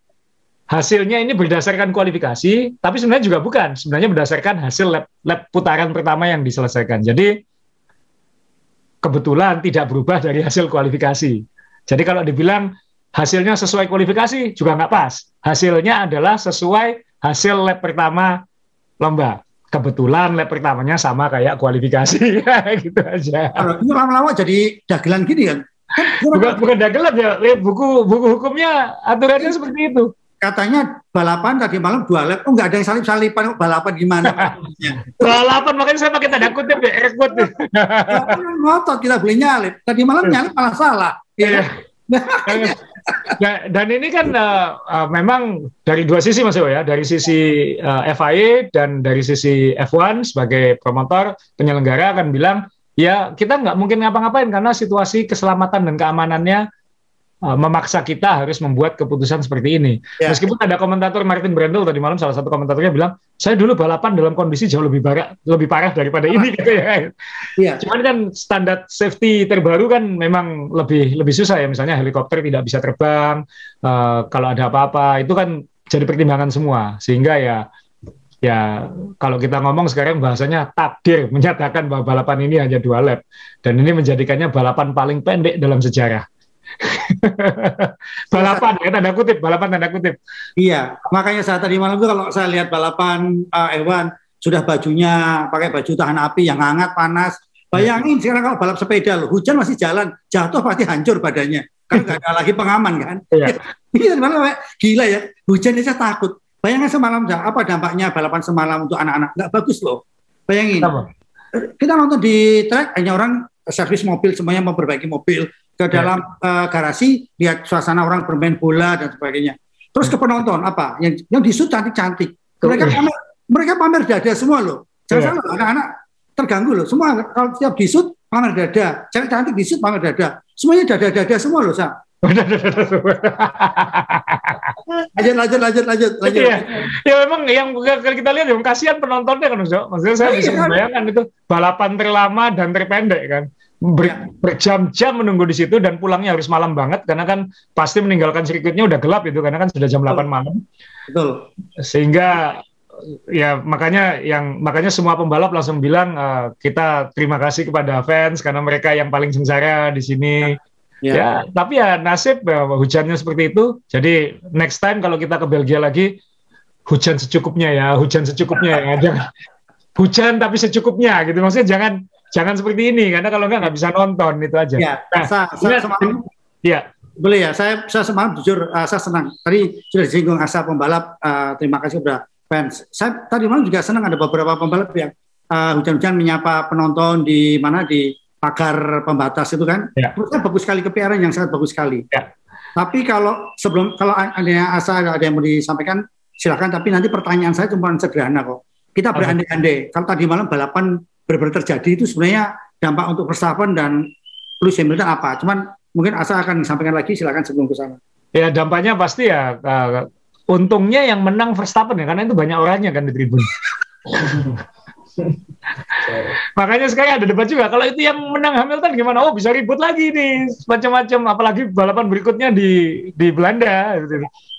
hasilnya ini berdasarkan kualifikasi, tapi sebenarnya juga bukan. Sebenarnya berdasarkan hasil lab, lab putaran pertama yang diselesaikan. Jadi kebetulan tidak berubah dari hasil kualifikasi. Jadi kalau dibilang hasilnya sesuai kualifikasi juga nggak pas. Hasilnya adalah sesuai hasil lab pertama lomba. Kebetulan lab pertamanya sama kayak kualifikasi, gitu aja. Ini lama-lama jadi dagelan gini kan? Bukan, bukan dagelan ya, buku buku hukumnya aturannya seperti itu katanya balapan tadi malam dua lap, oh nggak ada yang salip salipan balapan gimana? balapan makanya saya pakai tanda kutip ya, air kutip. ngotot kita beli nyalip, tadi malam nyalip malah salah. Ya. nah, dan ini kan uh, uh, memang dari dua sisi Mas ya, dari sisi uh, FIA dan dari sisi F1 sebagai promotor penyelenggara akan bilang ya kita nggak mungkin ngapa-ngapain karena situasi keselamatan dan keamanannya uh, memaksa kita harus membuat keputusan seperti ini. Ya. Meskipun ada komentator Martin Brandel tadi malam salah satu komentatornya bilang, saya dulu balapan dalam kondisi jauh lebih parah, lebih parah daripada ini gitu ya. ya. Cuman kan standar safety terbaru kan memang lebih lebih susah ya. Misalnya helikopter tidak bisa terbang, uh, kalau ada apa-apa itu kan jadi pertimbangan semua. Sehingga ya ya kalau kita ngomong sekarang bahasanya takdir menyatakan bahwa balapan ini hanya dua lap dan ini menjadikannya balapan paling pendek dalam sejarah. balapan ya tanda kutip, balapan tanda kutip. Iya, makanya saat tadi malam itu kalau saya lihat balapan uh, Ewan sudah bajunya pakai baju tahan api yang hangat panas. Bayangin sekarang kalau balap sepeda loh, hujan masih jalan, jatuh pasti hancur badannya. Kan nggak ada lagi pengaman kan? Iya. Iya, gila ya. Hujan aja takut Bayangkan semalam apa dampaknya balapan semalam untuk anak-anak? Nggak bagus loh. Bayangin. Apa? Kita nonton di track hanya orang servis mobil semuanya memperbaiki mobil ke ya. dalam ya. uh, garasi lihat suasana orang bermain bola dan sebagainya. Terus ke penonton apa? Yang yang disut cantik-cantik. Mereka pamer, mereka pamer dada semua loh. Jangan ya. salah anak-anak terganggu loh. Semua kalau setiap disut pamer dada, cewek cantik disut pamer dada. Semuanya dada-dada semua loh, Sa lanjut lanjut lanjut lanjut lanjut. Iya. Ya memang yang kita lihat yang kasihan penontonnya kan Maksudnya saya bisa iya. membayangkan itu balapan terlama dan terpendek kan. Ber, ya. berjam-jam menunggu di situ dan pulangnya harus malam banget karena kan pasti meninggalkan sirkuitnya udah gelap itu karena kan sudah jam Betul. 8 malam. Betul. Sehingga ya makanya yang makanya semua pembalap langsung bilang uh, kita terima kasih kepada fans karena mereka yang paling sengsara di sini. Ya Ya. ya, tapi ya nasib ya, hujannya seperti itu. Jadi next time kalau kita ke Belgia lagi, hujan secukupnya ya, hujan secukupnya ya. Jangan hujan tapi secukupnya gitu. Maksudnya jangan jangan seperti ini karena kalau enggak nggak bisa nonton itu aja. Ya, nah, saya, saya semalam, ya. Boleh ya, saya saya semalam jujur uh, saya senang. Tadi sudah disinggung asa pembalap. Uh, terima kasih sudah fans. Saya tadi malam juga senang ada beberapa pembalap yang uh, hujan-hujan menyapa penonton di mana di pagar pembatas itu kan, ya. menurut bagus sekali kepiaran yang sangat bagus sekali. Ya. Tapi kalau sebelum kalau ada yang asa ada yang mau disampaikan silakan. Tapi nanti pertanyaan saya cuma sederhana kok. Kita berandai-andai kalau tadi malam balapan benar-benar terjadi itu sebenarnya dampak untuk Verstappen dan Lewis Hamilton apa? Cuman mungkin asa akan disampaikan lagi silakan sebelum ke sana. Ya dampaknya pasti ya uh, untungnya yang menang Verstappen ya karena itu banyak orangnya kan di tribun. Makanya sekarang ada debat juga. Kalau itu yang menang Hamilton gimana? Oh bisa ribut lagi nih macam-macam. Apalagi balapan berikutnya di di Belanda.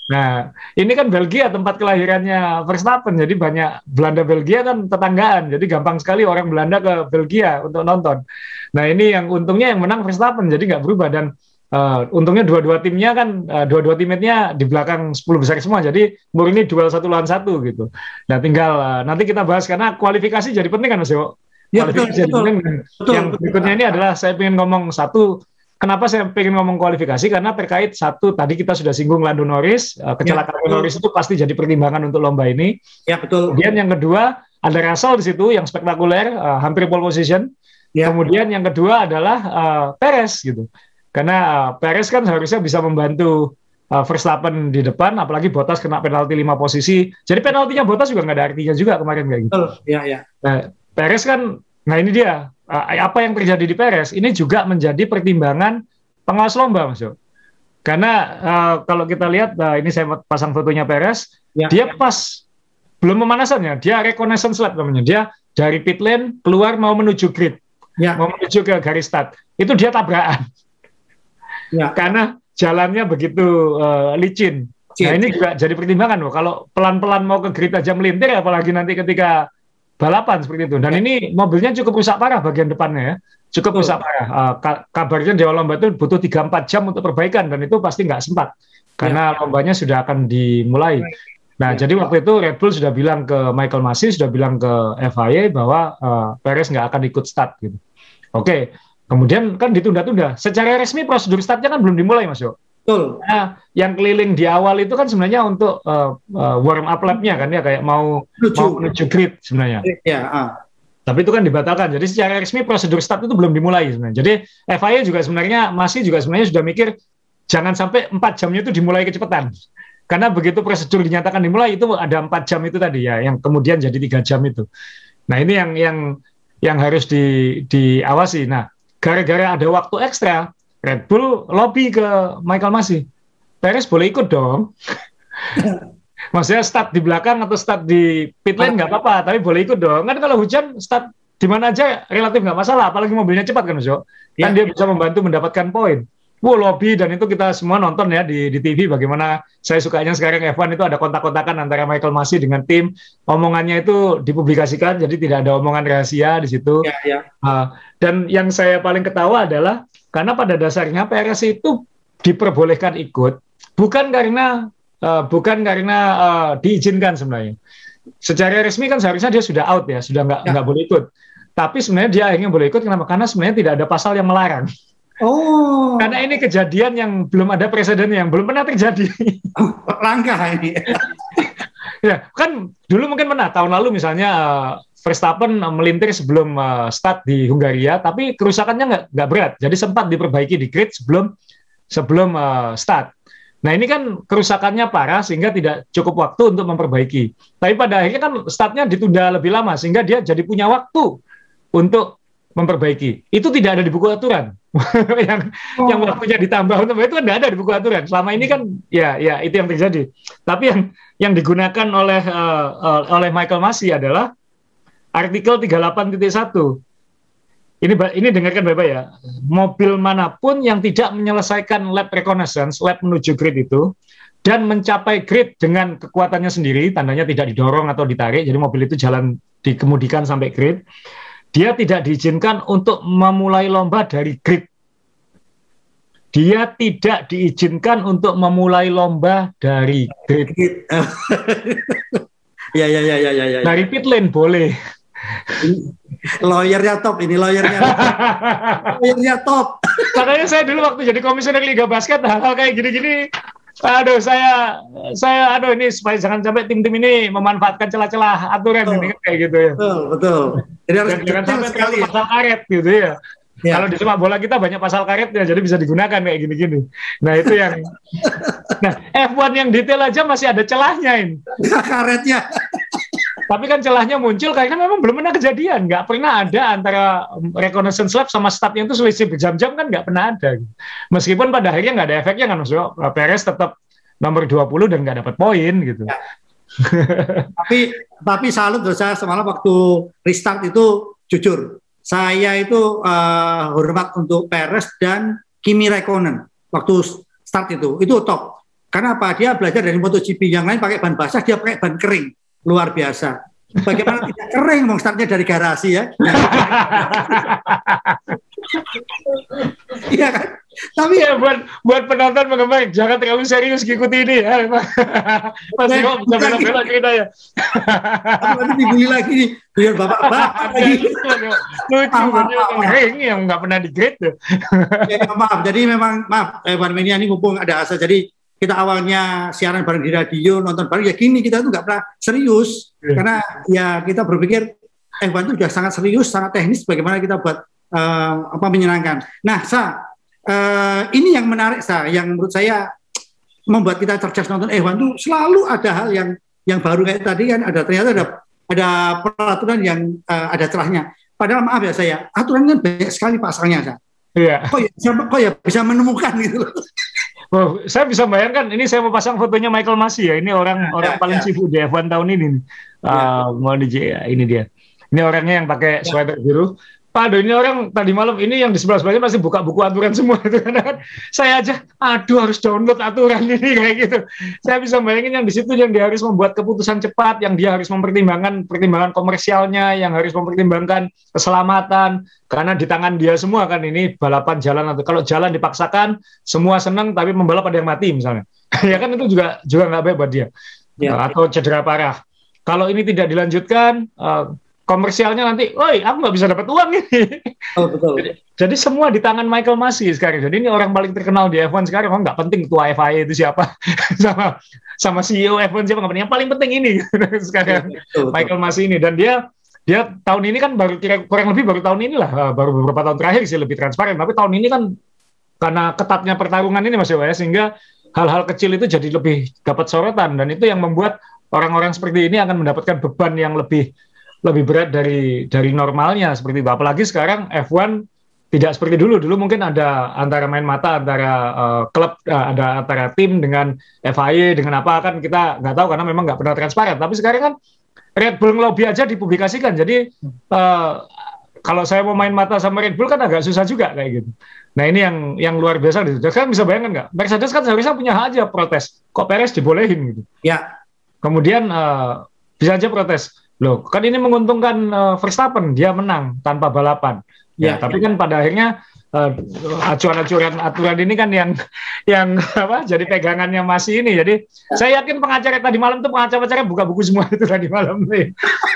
Nah ini kan Belgia tempat kelahirannya Verstappen. Jadi banyak Belanda Belgia kan tetanggaan. Jadi gampang sekali orang Belanda ke Belgia untuk nonton. Nah ini yang untungnya yang menang Verstappen. Jadi nggak berubah dan Uh, untungnya dua-dua timnya kan uh, dua-dua timnya di belakang 10 besar semua jadi ini duel satu lawan satu gitu. Nah tinggal uh, nanti kita bahas karena kualifikasi jadi penting kan Mas Yo. Ya, betul, jadi betul, penting. Betul, yang betul, berikutnya betul. ini adalah saya ingin ngomong satu Kenapa saya ingin ngomong kualifikasi? Karena terkait satu tadi kita sudah singgung Lando Norris, uh, kecelakaan ya, Norris itu pasti jadi pertimbangan untuk lomba ini. Ya betul. Kemudian yang kedua ada Russell di situ yang spektakuler, uh, hampir pole position. Ya. Kemudian yang kedua adalah uh, Perez gitu. Karena uh, Perez kan seharusnya bisa membantu uh, Verstappen di depan, apalagi Bottas kena penalti lima posisi. Jadi penaltinya Bottas juga nggak ada artinya juga kemarin kayak gitu. Iya, iya. Nah, Perez kan, nah ini dia uh, apa yang terjadi di Perez ini juga menjadi pertimbangan pengawas lomba, Mas Jo. Karena uh, kalau kita lihat, uh, ini saya pasang fotonya Perez, ya, dia ya. pas belum pemanasannya, dia reconnaissance lap namanya. Dia dari pit lane keluar mau menuju grid, ya. mau menuju ke garis start. Itu dia tabrakan ya. karena jalannya begitu uh, licin. Nah ini juga jadi pertimbangan loh. Kalau pelan-pelan mau ke grid aja melintir, apalagi nanti ketika balapan seperti itu. Dan ini mobilnya cukup rusak parah bagian depannya ya, cukup rusak parah. Uh, kabarnya di lomba itu butuh 3-4 jam untuk perbaikan dan itu pasti nggak sempat karena ya. lombanya sudah akan dimulai. Nah, ya. jadi waktu itu Red Bull sudah bilang ke Michael Masi, sudah bilang ke FIA bahwa uh, Perez nggak akan ikut start gitu. Oke, Kemudian kan ditunda-tunda. Secara resmi prosedur startnya kan belum dimulai, Mas Yo. Betul. Nah, yang keliling di awal itu kan sebenarnya untuk uh, uh, warm up lab-nya kan ya kayak mau menuju, mau menuju grid sebenarnya. Iya, uh. Tapi itu kan dibatalkan. Jadi secara resmi prosedur start itu belum dimulai sebenarnya. Jadi FIA juga sebenarnya masih juga sebenarnya sudah mikir jangan sampai empat jamnya itu dimulai kecepatan. Karena begitu prosedur dinyatakan dimulai itu ada empat jam itu tadi ya, yang kemudian jadi tiga jam itu. Nah ini yang yang yang harus di, diawasi. Nah gara-gara ada waktu ekstra, Red Bull lobby ke Michael Masi. Perez boleh ikut dong. Maksudnya start di belakang atau start di pit lane nggak apa-apa, tapi boleh ikut dong. Kan kalau hujan start di mana aja relatif nggak masalah, apalagi mobilnya cepat kan, Jo. Kan ya. dia bisa membantu mendapatkan poin. Wow, lobby dan itu kita semua nonton ya di, di TV bagaimana saya sukanya sekarang F1 itu ada kontak-kontakan antara Michael Masi dengan tim. Omongannya itu dipublikasikan, jadi tidak ada omongan rahasia di situ. Ya, ya. Uh, dan yang saya paling ketawa adalah karena pada dasarnya PRS itu diperbolehkan ikut bukan karena uh, bukan karena uh, diizinkan sebenarnya. Secara resmi kan seharusnya dia sudah out ya, sudah nggak ya. nggak boleh ikut. Tapi sebenarnya dia akhirnya boleh ikut kenapa? Karena sebenarnya tidak ada pasal yang melarang. Oh. Karena ini kejadian yang belum ada presiden yang belum pernah terjadi. Oh, langkah ini. ya, kan dulu mungkin pernah tahun lalu misalnya uh, Verstappen melintir sebelum uh, start di Hungaria, tapi kerusakannya nggak nggak berat, jadi sempat diperbaiki di grid sebelum sebelum uh, start. Nah ini kan kerusakannya parah sehingga tidak cukup waktu untuk memperbaiki. Tapi pada akhirnya kan startnya ditunda lebih lama sehingga dia jadi punya waktu untuk memperbaiki. Itu tidak ada di buku aturan. yang oh. yang waktunya ditambah untuk itu tidak ada di buku aturan. Selama ini kan ya ya itu yang terjadi. Tapi yang yang digunakan oleh uh, uh, oleh Michael Masi adalah artikel 38.1 ini ini dengarkan Bapak ya, mobil mana pun yang tidak menyelesaikan lap reconnaissance, lap menuju grid itu, dan mencapai grid dengan kekuatannya sendiri, tandanya tidak didorong atau ditarik, jadi mobil itu jalan dikemudikan sampai grid, dia tidak diizinkan untuk memulai lomba dari grid. Dia tidak diizinkan untuk memulai lomba dari grid. ya, ya, ya, ya, ya, ya. Dari pit lane boleh lawyernya top ini lawyernya lawyernya top makanya saya dulu waktu jadi komisioner liga basket hal-hal kayak gini-gini aduh saya saya aduh ini supaya jangan sampai tim-tim ini memanfaatkan celah-celah aturan betul. ini kayak gitu ya betul betul jadi harus jangan sampai sekali ya. pasal karet gitu ya Ya. Kalau di sepak bola kita banyak pasal karet ya, jadi bisa digunakan kayak gini-gini. Nah itu yang, nah F1 yang detail aja masih ada celahnya ini. Karetnya. Tapi kan celahnya muncul karena memang belum pernah kejadian, nggak pernah ada antara reconnaissance lab sama startnya itu selisih berjam-jam kan nggak pernah ada. Meskipun pada akhirnya nggak ada efeknya kan, maksudnya Perez tetap nomor 20 dan nggak dapat poin gitu. Ya. tapi tapi salut saya semalam waktu restart itu jujur. Saya itu uh, hormat untuk Perez dan Kimi Raikkonen waktu start itu. Itu top. Karena apa? Dia belajar dari MotoGP yang lain pakai ban basah dia pakai ban kering luar biasa. Bagaimana tidak kering mau startnya dari garasi ya? Iya kan? Tapi ya buat buat penonton penggemar jangan terlalu serius ikuti ini ya. Masih kok bisa bela-bela cerita ya. Nanti dibully lagi nih. Biar bapak-bapak lagi. Lucu, kering yang nggak pernah di grade tuh. ya, maaf, jadi memang maaf, eh, Pak ini mumpung ada asa, jadi kita awalnya siaran bareng di radio, nonton bareng, ya gini kita tuh nggak pernah serius. Yeah. Karena ya kita berpikir F1 itu sudah sangat serius, sangat teknis bagaimana kita buat uh, apa menyenangkan. Nah, Sa, uh, ini yang menarik Sa, yang menurut saya membuat kita cerdas nonton F1 itu selalu ada hal yang yang baru kayak tadi kan ada ternyata ada ada peraturan yang uh, ada celahnya. Padahal maaf ya saya, aturan kan banyak sekali pasalnya, Sa. Iya. Kok ya, kok ya bisa menemukan gitu loh. Oh, saya bisa bayangkan ini saya mau pasang fotonya Michael Masi ya. Ini orang ya, orang ya, paling ya. sibuk di F1 tahun ini. Ya. Uh, mau di ini dia. Ini orangnya yang pakai ya. sweater biru. Pak ini orang tadi malam ini yang di sebelah sebelahnya masih buka buku aturan semua itu kan. Saya aja, aduh harus download aturan ini kayak gitu. Saya bisa bayangin yang di situ yang dia harus membuat keputusan cepat, yang dia harus mempertimbangkan pertimbangan komersialnya, yang harus mempertimbangkan keselamatan. Karena di tangan dia semua kan ini balapan jalan atau kalau jalan dipaksakan semua senang tapi membalap ada yang mati misalnya. ya kan itu juga juga nggak baik buat dia. Ya. Atau cedera parah. Kalau ini tidak dilanjutkan, uh, komersialnya nanti, woi aku nggak bisa dapat uang ini. Oh, betul. Jadi, jadi semua di tangan Michael Masi sekarang. Jadi ini orang paling terkenal di F1 sekarang. Oh nggak penting ketua FIA itu siapa, sama sama CEO F1 siapa nggak penting. Yang paling penting ini sekarang betul, betul. Michael Masi ini dan dia dia tahun ini kan baru kira kurang lebih baru tahun inilah eh, baru beberapa tahun terakhir sih lebih transparan. Tapi tahun ini kan karena ketatnya pertarungan ini Mas Yowa ya, sehingga hal-hal kecil itu jadi lebih dapat sorotan dan itu yang membuat orang-orang seperti ini akan mendapatkan beban yang lebih lebih berat dari dari normalnya seperti itu. Apalagi sekarang F1 tidak seperti dulu. Dulu mungkin ada antara main mata antara uh, klub, uh, ada antara tim dengan FIA dengan apa kan kita nggak tahu karena memang nggak pernah transparan. Tapi sekarang kan Red Bull lobby aja dipublikasikan. Jadi uh, kalau saya mau main mata sama Red Bull kan agak susah juga kayak gitu. Nah ini yang yang luar biasa gitu. Kan bisa bayangkan nggak? Mercedes kan seharusnya punya hak aja protes. Kok Perez dibolehin gitu? Ya. Kemudian uh, bisa aja protes. Loh, kan ini menguntungkan uh, Verstappen, dia menang tanpa balapan. Ya, ya tapi ya. kan pada akhirnya uh, acuan-acuan aturan ini kan yang yang apa jadi pegangannya masih ini. Jadi saya yakin pengacara tadi malam tuh pengacara-pengacara buka buku semua itu tadi malam nih.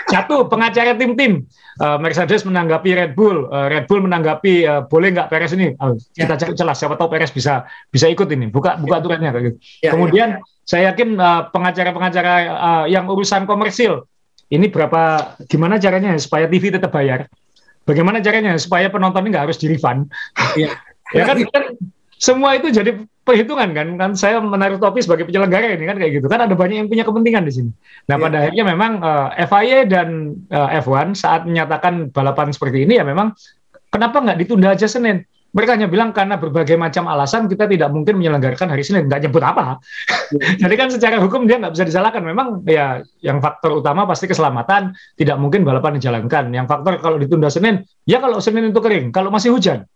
Satu pengacara tim-tim uh, Mercedes menanggapi Red Bull, uh, Red Bull menanggapi uh, boleh nggak Perez ini? Uh, kita cari celah siapa tahu Perez bisa bisa ikut ini. Buka buka aturannya kayak gitu. Ya, Kemudian ya. saya yakin pengacara-pengacara uh, uh, yang urusan komersil ini berapa gimana caranya supaya TV tetap bayar? Bagaimana caranya supaya penonton ini nggak harus di refund? Ya, ya kan, kan semua itu jadi perhitungan kan kan saya menaruh topi sebagai penyelenggara ini kan kayak gitu kan ada banyak yang punya kepentingan di sini. Nah ya. pada akhirnya memang uh, eh, FIA dan uh, eh, F1 saat menyatakan balapan seperti ini ya memang kenapa nggak ditunda aja Senin? Mereka hanya bilang karena berbagai macam alasan kita tidak mungkin menyelenggarakan hari Senin, nggak nyebut apa. Jadi kan secara hukum dia nggak bisa disalahkan. Memang ya yang faktor utama pasti keselamatan, tidak mungkin balapan dijalankan. Yang faktor kalau ditunda Senin, ya kalau Senin itu kering, kalau masih hujan.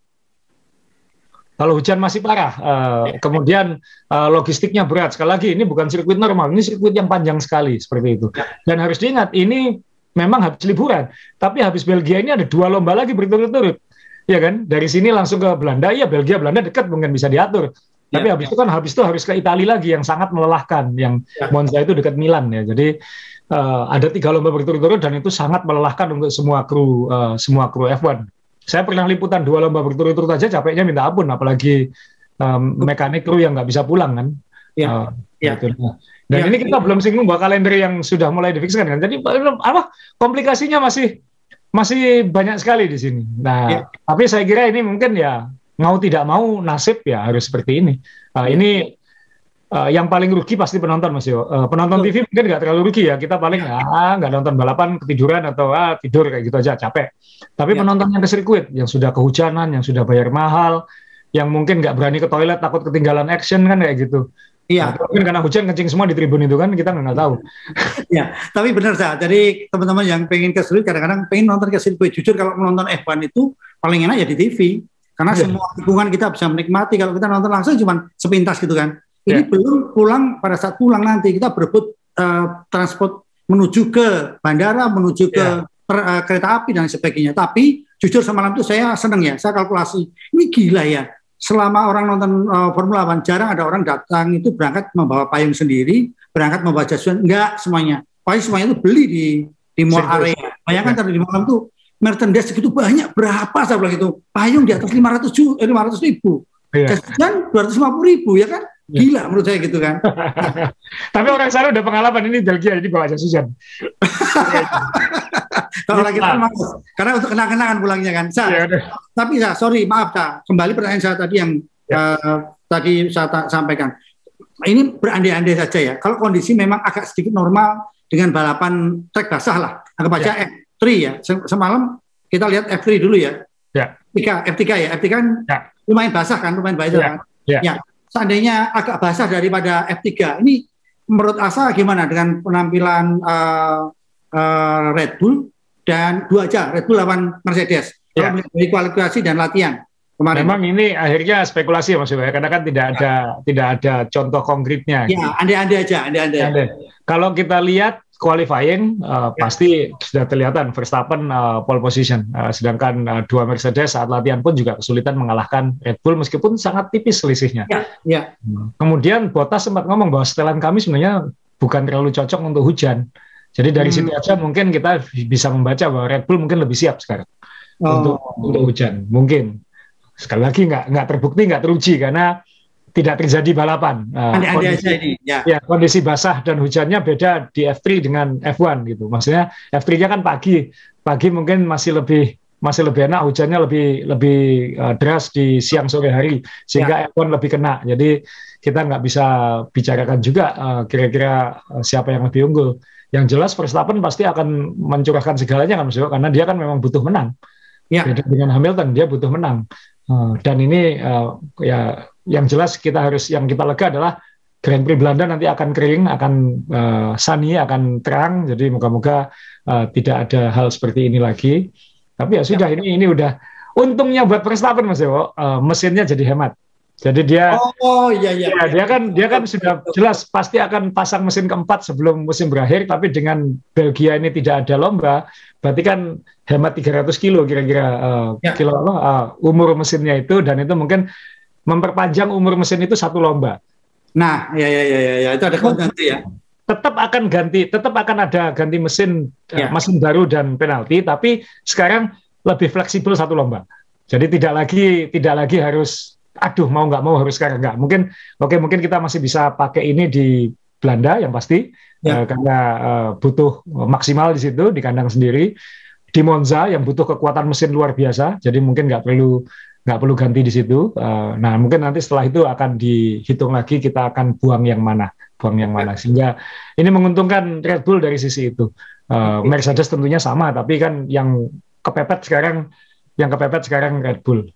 Kalau hujan masih parah, uh, kemudian uh, logistiknya berat. Sekali lagi, ini bukan sirkuit normal, ini sirkuit yang panjang sekali seperti itu. Dan harus diingat, ini memang habis liburan, tapi habis Belgia ini ada dua lomba lagi berturut-turut ya kan dari sini langsung ke Belanda ya Belgia Belanda dekat mungkin bisa diatur tapi ya, habis ya. itu kan habis itu harus ke Italia lagi yang sangat melelahkan yang ya. Monza itu dekat Milan ya jadi uh, ada tiga lomba berturut-turut dan itu sangat melelahkan untuk semua kru uh, semua kru F1 saya pernah liputan dua lomba berturut-turut aja capeknya minta ampun apalagi um, mekanik kru yang nggak bisa pulang kan ya, uh, ya. Gitu. dan ya, ini kita ya. belum singgung bahwa kalender yang sudah mulai difikskan kan jadi apa komplikasinya masih masih banyak sekali di sini. Nah, ya. tapi saya kira ini mungkin ya mau tidak mau nasib ya harus seperti ini. Uh, ini uh, yang paling rugi pasti penonton Mas Yo. Uh, penonton TV mungkin nggak terlalu rugi ya. Kita paling ya. ah nggak nonton balapan ketiduran atau ah tidur kayak gitu aja capek. Tapi ya. penonton yang ke sirkuit yang sudah kehujanan, yang sudah bayar mahal, yang mungkin nggak berani ke toilet takut ketinggalan action kan kayak gitu. Iya. Nah, mungkin karena hujan kencing semua di tribun itu kan kita nggak tahu. Iya, tapi benar sah. Jadi teman-teman yang pengen ke sirkuit kadang-kadang pengen nonton ke sirkuit. Jujur kalau menonton F1 itu paling enak ya di TV. Karena ya. semua lingkungan kita bisa menikmati. Kalau kita nonton langsung cuma sepintas gitu kan. Ini ya. belum pulang pada saat pulang nanti kita berebut uh, transport menuju ke bandara, menuju ke per, uh, kereta api dan sebagainya. Tapi jujur semalam itu saya seneng ya. Saya kalkulasi ini gila ya selama orang nonton uh, Formula One jarang ada orang datang itu berangkat membawa payung sendiri, berangkat membawa jas hujan, enggak semuanya. Pasti semuanya itu beli di di mall area. Bayangkan tadi di malam tuh merchandise segitu banyak berapa saya bilang itu payung di atas 500 ju, eh, 500 ribu, iya. jas hujan 250 ribu ya kan? Iya. Gila menurut saya gitu kan. Tapi orang sana udah pengalaman ini Belgia jadi bawa jas hujan. Kalau lagi kan karena untuk kenang-kenangan pulangnya kan. Sa, ya, tapi ya sorry maaf sa, kembali pertanyaan saya tadi yang ya. uh, tadi saya ta sampaikan. Ini berandai-andai saja ya. Kalau kondisi memang agak sedikit normal dengan balapan trek basah lah, anggap aja ya. F3 ya. Semalam kita lihat F3 dulu ya. Ya. F3, F3 ya. F3 kan ya. lumayan basah kan, lumayan baik ya. kan. Ya. ya. Seandainya agak basah daripada F3, ini menurut Asa gimana dengan penampilan uh, uh, Red Bull dan dua aja Red Bull lawan Mercedes. Ya. Dari kualifikasi dan latihan kemarin. Memang ini akhirnya spekulasi Mas ya, karena kan tidak ada ya. tidak ada contoh konkretnya. Ya, andai-andai aja, andai-andai. Kalau kita lihat qualifying uh, pasti sudah kelihatan Verstappen uh, pole position, uh, sedangkan uh, dua Mercedes saat latihan pun juga kesulitan mengalahkan Red Bull meskipun sangat tipis selisihnya. Ya, ya. Kemudian Bottas sempat ngomong bahwa setelan kami sebenarnya bukan terlalu cocok untuk hujan. Jadi dari hmm. situ aja mungkin kita bisa membaca bahwa Red Bull mungkin lebih siap sekarang oh. untuk untuk hujan. Mungkin sekali lagi nggak nggak terbukti nggak teruji karena tidak terjadi balapan. Uh, kondisi, ini. Ya. ya kondisi basah dan hujannya beda di F3 dengan F1 gitu. Maksudnya F3-nya kan pagi, pagi mungkin masih lebih masih lebih enak hujannya lebih lebih uh, deras di siang sore hari sehingga ya. F1 lebih kena. Jadi kita nggak bisa bicarakan juga uh, kira-kira uh, siapa yang lebih unggul yang jelas Verstappen pasti akan mencurahkan segalanya kan Mas karena dia kan memang butuh menang. Ya. Beda dengan Hamilton, dia butuh menang. Uh, dan ini uh, ya yang jelas kita harus yang kita lega adalah Grand Prix Belanda nanti akan kering, akan uh, sunny, akan terang. Jadi moga-moga uh, tidak ada hal seperti ini lagi. Tapi ya sudah, ya. ini ini udah untungnya buat Verstappen Mas Dewo, uh, mesinnya jadi hemat. Jadi dia Oh iya iya. Ya, dia kan dia kan sudah jelas pasti akan pasang mesin keempat sebelum musim berakhir tapi dengan Belgia ini tidak ada lomba berarti kan hemat 300 kilo kira-kira uh, ya. kilo uh, umur mesinnya itu dan itu mungkin memperpanjang umur mesin itu satu lomba. Nah, ya ya ya ya, ya. itu ada ganti ya. Tetap akan ganti, tetap akan ada ganti mesin ya. uh, mesin baru dan penalti tapi sekarang lebih fleksibel satu lomba. Jadi tidak lagi tidak lagi harus aduh mau nggak mau harus sekarang nggak mungkin oke okay, mungkin kita masih bisa pakai ini di Belanda yang pasti ya. uh, karena uh, butuh maksimal di situ di kandang sendiri di Monza yang butuh kekuatan mesin luar biasa jadi mungkin nggak perlu nggak perlu ganti di situ. Uh, nah mungkin nanti setelah itu akan dihitung lagi kita akan buang yang mana buang yang mana. Sehingga ini menguntungkan Red Bull dari sisi itu. Uh, Mercedes tentunya sama tapi kan yang kepepet sekarang yang kepepet sekarang Red Bull.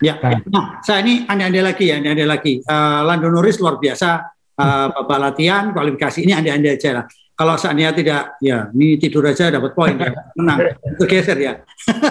Ya, nah, nah saya ini anda-anda lagi ya, anda-anda lagi. Uh, Lando Norris luar biasa, uh, babak latihan, kualifikasi ini anda-anda aja lah. Kalau seandainya tidak, ya ini tidur aja dapat poin ya, menang, tergeser ya.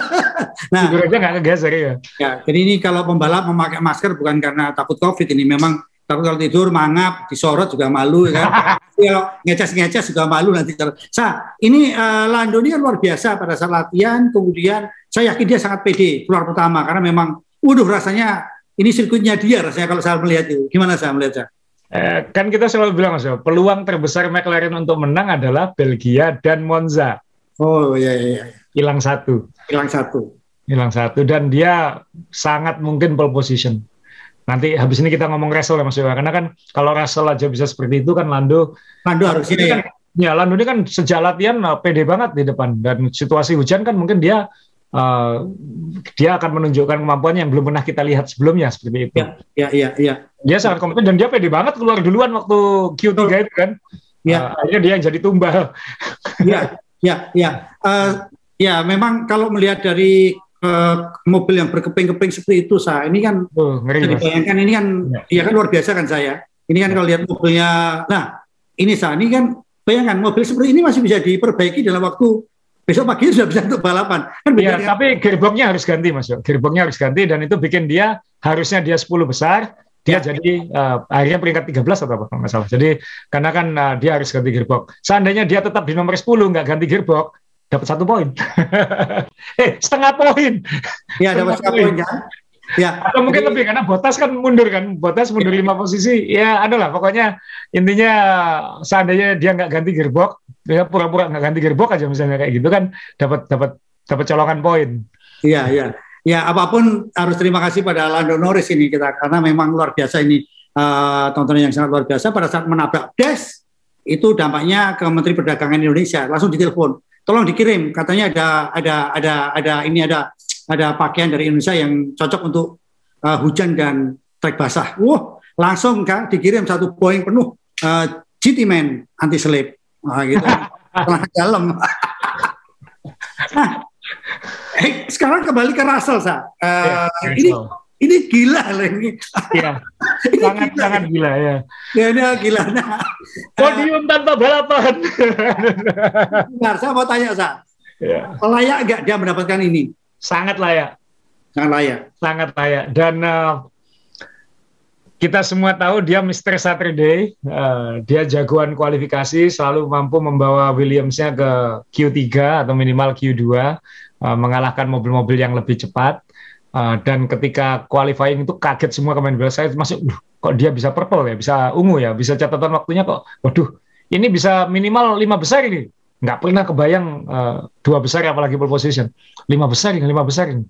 nah, tidur aja nggak kegeser ya. Ya, jadi ini kalau pembalap memakai masker bukan karena takut COVID ini, memang takut kalau tidur mangap, disorot juga malu ya kan. ya ngeces-ngeces juga malu nanti. Sa, ini uh, Lando ini kan luar biasa pada saat latihan, kemudian saya yakin dia sangat pede keluar pertama karena memang Waduh rasanya ini sirkuitnya dia rasanya kalau saya melihat itu. Gimana saya melihat saya? Eh, kan kita selalu bilang mas, peluang terbesar McLaren untuk menang adalah Belgia dan Monza. Oh iya iya. iya. Hilang satu. Hilang satu. Hilang satu dan dia sangat mungkin pole position. Nanti habis ini kita ngomong Russell ya Mas Yoga. Karena kan kalau Russell aja bisa seperti itu kan Lando. Lando harus ini kan, ya. Ya Lando ini kan sejak latihan uh, pede banget di depan dan situasi hujan kan mungkin dia uh, dia akan menunjukkan kemampuan yang belum pernah kita lihat sebelumnya seperti itu. Ya, ya, ya. ya. Dia sangat kompeten dan dia pede banget keluar duluan waktu Q3 oh. itu kan. Ya. Uh, akhirnya dia yang jadi tumbal. Ya, ya, ya. Uh, ya, memang kalau melihat dari uh, mobil yang berkeping-keping seperti itu, saya ini kan oh, ngeri, bayangkan ini kan, ya. ya kan luar biasa kan saya. Ini kan ya. kalau lihat mobilnya, nah ini saya ini kan bayangkan mobil seperti ini masih bisa diperbaiki dalam waktu besok pagi sudah bisa untuk balapan. Kan ya, tapi gearboxnya harus ganti mas. Gearboxnya harus ganti dan itu bikin dia harusnya dia 10 besar, dia ya. jadi uh, akhirnya peringkat 13 atau apa nggak salah. Jadi karena kan uh, dia harus ganti gearbox. Seandainya dia tetap di nomor 10 nggak ganti gearbox, dapat satu poin. eh setengah poin. Iya dapat setengah poin kan. Ya. Atau mungkin lebih karena Botas kan mundur kan, Botas mundur lima posisi. Ya adalah pokoknya intinya seandainya dia nggak ganti gearbox, dia pura-pura nggak ganti gearbox aja misalnya kayak gitu kan dapat dapat dapat colongan poin. Iya iya. Ya apa pun harus terima kasih pada Lando Norris ini kita karena memang luar biasa ini uh, tontonan yang sangat luar biasa pada saat menabrak Des itu dampaknya ke Menteri Perdagangan Indonesia langsung ditelepon tolong dikirim katanya ada ada ada ada ini ada ada pakaian dari Indonesia yang cocok untuk uh, hujan dan trek basah. Wah, langsung kan dikirim satu poin penuh uh, GT Man anti selip. Nah, gitu. Tengah dalam. nah, eh, sekarang kembali ke Russell, sa. Uh, ya, ini ini gila loh ini. Iya. sangat gila. sangat gila ya. Ya, ini gila. Nah, Podium tanpa balapan. Benar, saya mau tanya, sa. Ya. Layak nggak dia mendapatkan ini? sangat layak. Sangat layak. Sangat layak. Dan uh, kita semua tahu dia Mr. Saturday, uh, dia jagoan kualifikasi, selalu mampu membawa Williamsnya ke Q3 atau minimal Q2, uh, mengalahkan mobil-mobil yang lebih cepat. Uh, dan ketika qualifying itu kaget semua pemain bola saya masuk, kok dia bisa purple ya, bisa ungu ya, bisa catatan waktunya kok, waduh, ini bisa minimal lima besar ini. Nggak pernah kebayang uh, dua besar apalagi pole position. Lima besar ini lima besar ini.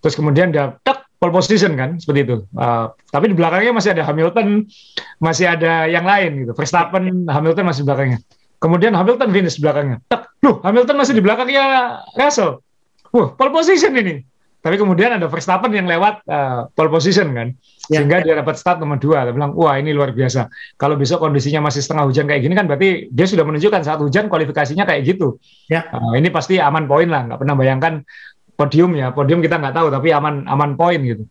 Terus kemudian dia tak pole position kan seperti itu uh, tapi di belakangnya masih ada Hamilton masih ada yang lain gitu Verstappen Hamilton masih di belakangnya kemudian Hamilton finish di belakangnya tak loh Hamilton masih di belakangnya Russell wah pole position ini tapi kemudian ada Verstappen yang lewat uh, pole position kan, ya, sehingga ya. dia dapat start nomor dua. Dia bilang, wah ini luar biasa. Kalau besok kondisinya masih setengah hujan kayak gini kan berarti dia sudah menunjukkan saat hujan kualifikasinya kayak gitu. Ya. Uh, ini pasti aman poin lah. Nggak pernah bayangkan podium ya, podium kita nggak tahu tapi aman aman poin gitu.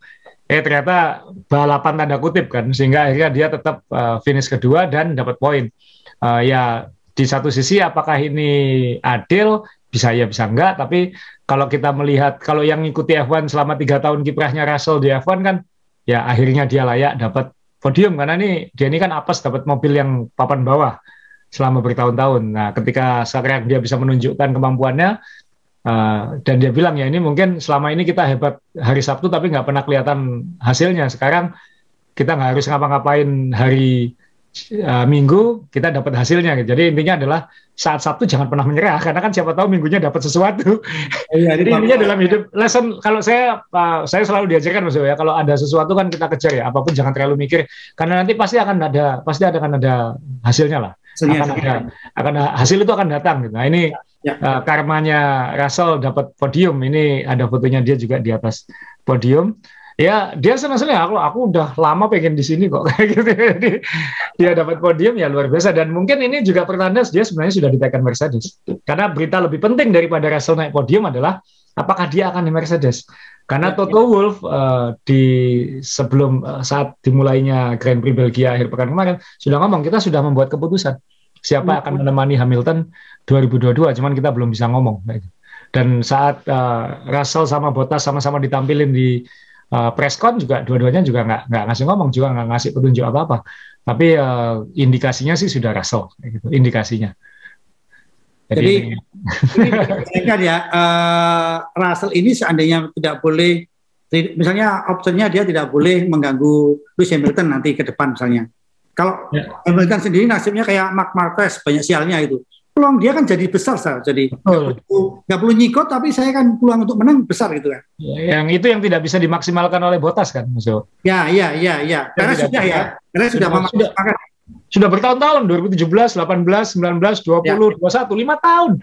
Eh ternyata balapan tanda kutip kan, sehingga akhirnya dia tetap uh, finish kedua dan dapat poin. Uh, ya di satu sisi apakah ini adil? Bisa ya bisa enggak, tapi kalau kita melihat kalau yang ngikuti F1 selama tiga tahun kiprahnya Russell di F1 kan ya akhirnya dia layak dapat podium karena ini dia ini kan apes dapat mobil yang papan bawah selama bertahun-tahun. Nah, ketika sekarang dia bisa menunjukkan kemampuannya uh, dan dia bilang ya ini mungkin selama ini kita hebat hari Sabtu tapi nggak pernah kelihatan hasilnya. Sekarang kita nggak harus ngapa-ngapain hari uh, Minggu kita dapat hasilnya. Jadi intinya adalah saat Sabtu jangan pernah menyerah karena kan siapa tahu minggunya dapat sesuatu. Iya, Jadi intinya dalam hidup lesson kalau saya uh, saya selalu diajarkan Mas ya kalau ada sesuatu kan kita kejar ya apa pun jangan terlalu mikir karena nanti pasti akan ada pasti ada akan ada hasilnya lah. Hasilnya, akan ada akan hasil itu akan datang gitu. Nah ini ya. Uh, karmanya Russell dapat podium. Ini ada fotonya dia juga di atas podium. Ya dia senang-senang. Aku aku udah lama pengen di sini kok. Kayak gitu. Jadi dia dapat podium ya luar biasa. Dan mungkin ini juga pertanda dia sebenarnya sudah ditekan Mercedes. Karena berita lebih penting daripada Russell naik podium adalah apakah dia akan di Mercedes. Karena ya, Toto ya. Wolff uh, di sebelum uh, saat dimulainya Grand Prix Belgia akhir pekan kemarin sudah ngomong kita sudah membuat keputusan siapa ya. akan menemani Hamilton 2022 cuman kita belum bisa ngomong dan saat uh, Russell sama Bottas sama-sama ditampilin di uh, preskon juga dua-duanya juga nggak nggak ngasih ngomong juga nggak ngasih petunjuk apa apa tapi uh, indikasinya sih sudah Russell gitu indikasinya. Jadi, jadi kan ya uh, Russell ini seandainya tidak boleh misalnya opsinya dia tidak boleh mengganggu Lewis Hamilton nanti ke depan misalnya kalau ya. Hamilton sendiri nasibnya kayak Mark Marquez banyak sialnya itu peluang dia kan jadi besar sah. jadi nggak perlu, perlu nyikot tapi saya kan peluang untuk menang besar gitu kan. Ya, yang itu yang tidak bisa dimaksimalkan oleh Botas kan Mas ya ya ya ya. Karena sudah ya. Karena sudah sudah, sudah, sudah bertahun-tahun 2017 18 19 20 ya. 21 lima tahun.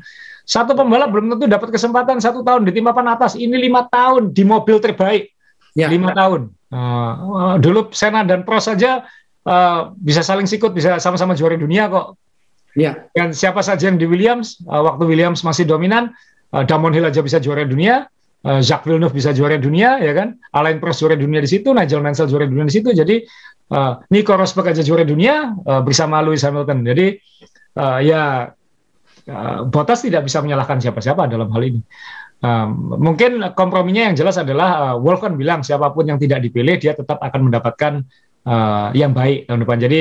Satu pembalap belum tentu dapat kesempatan satu tahun. Di tim papan atas ini lima tahun di mobil terbaik. Ya, lima ya. tahun. Uh, dulu Sena dan Prost saja uh, bisa saling sikut bisa sama-sama juara dunia kok Ya. Dan siapa saja yang di Williams, uh, waktu Williams masih dominan, uh, Damon Hill aja bisa juara dunia, uh, Jacques Villeneuve bisa juara dunia, ya kan? Alain Prost juara dunia di situ, Nigel Mansell juara dunia di situ. Jadi uh, Nico Rosberg aja juara dunia uh, bersama Lewis Hamilton. Jadi uh, ya uh, Bottas tidak bisa menyalahkan siapa-siapa dalam hal ini. Um, mungkin komprominya yang jelas adalah uh, Wolf kan bilang siapa pun yang tidak dipilih dia tetap akan mendapatkan uh, yang baik tahun depan. Jadi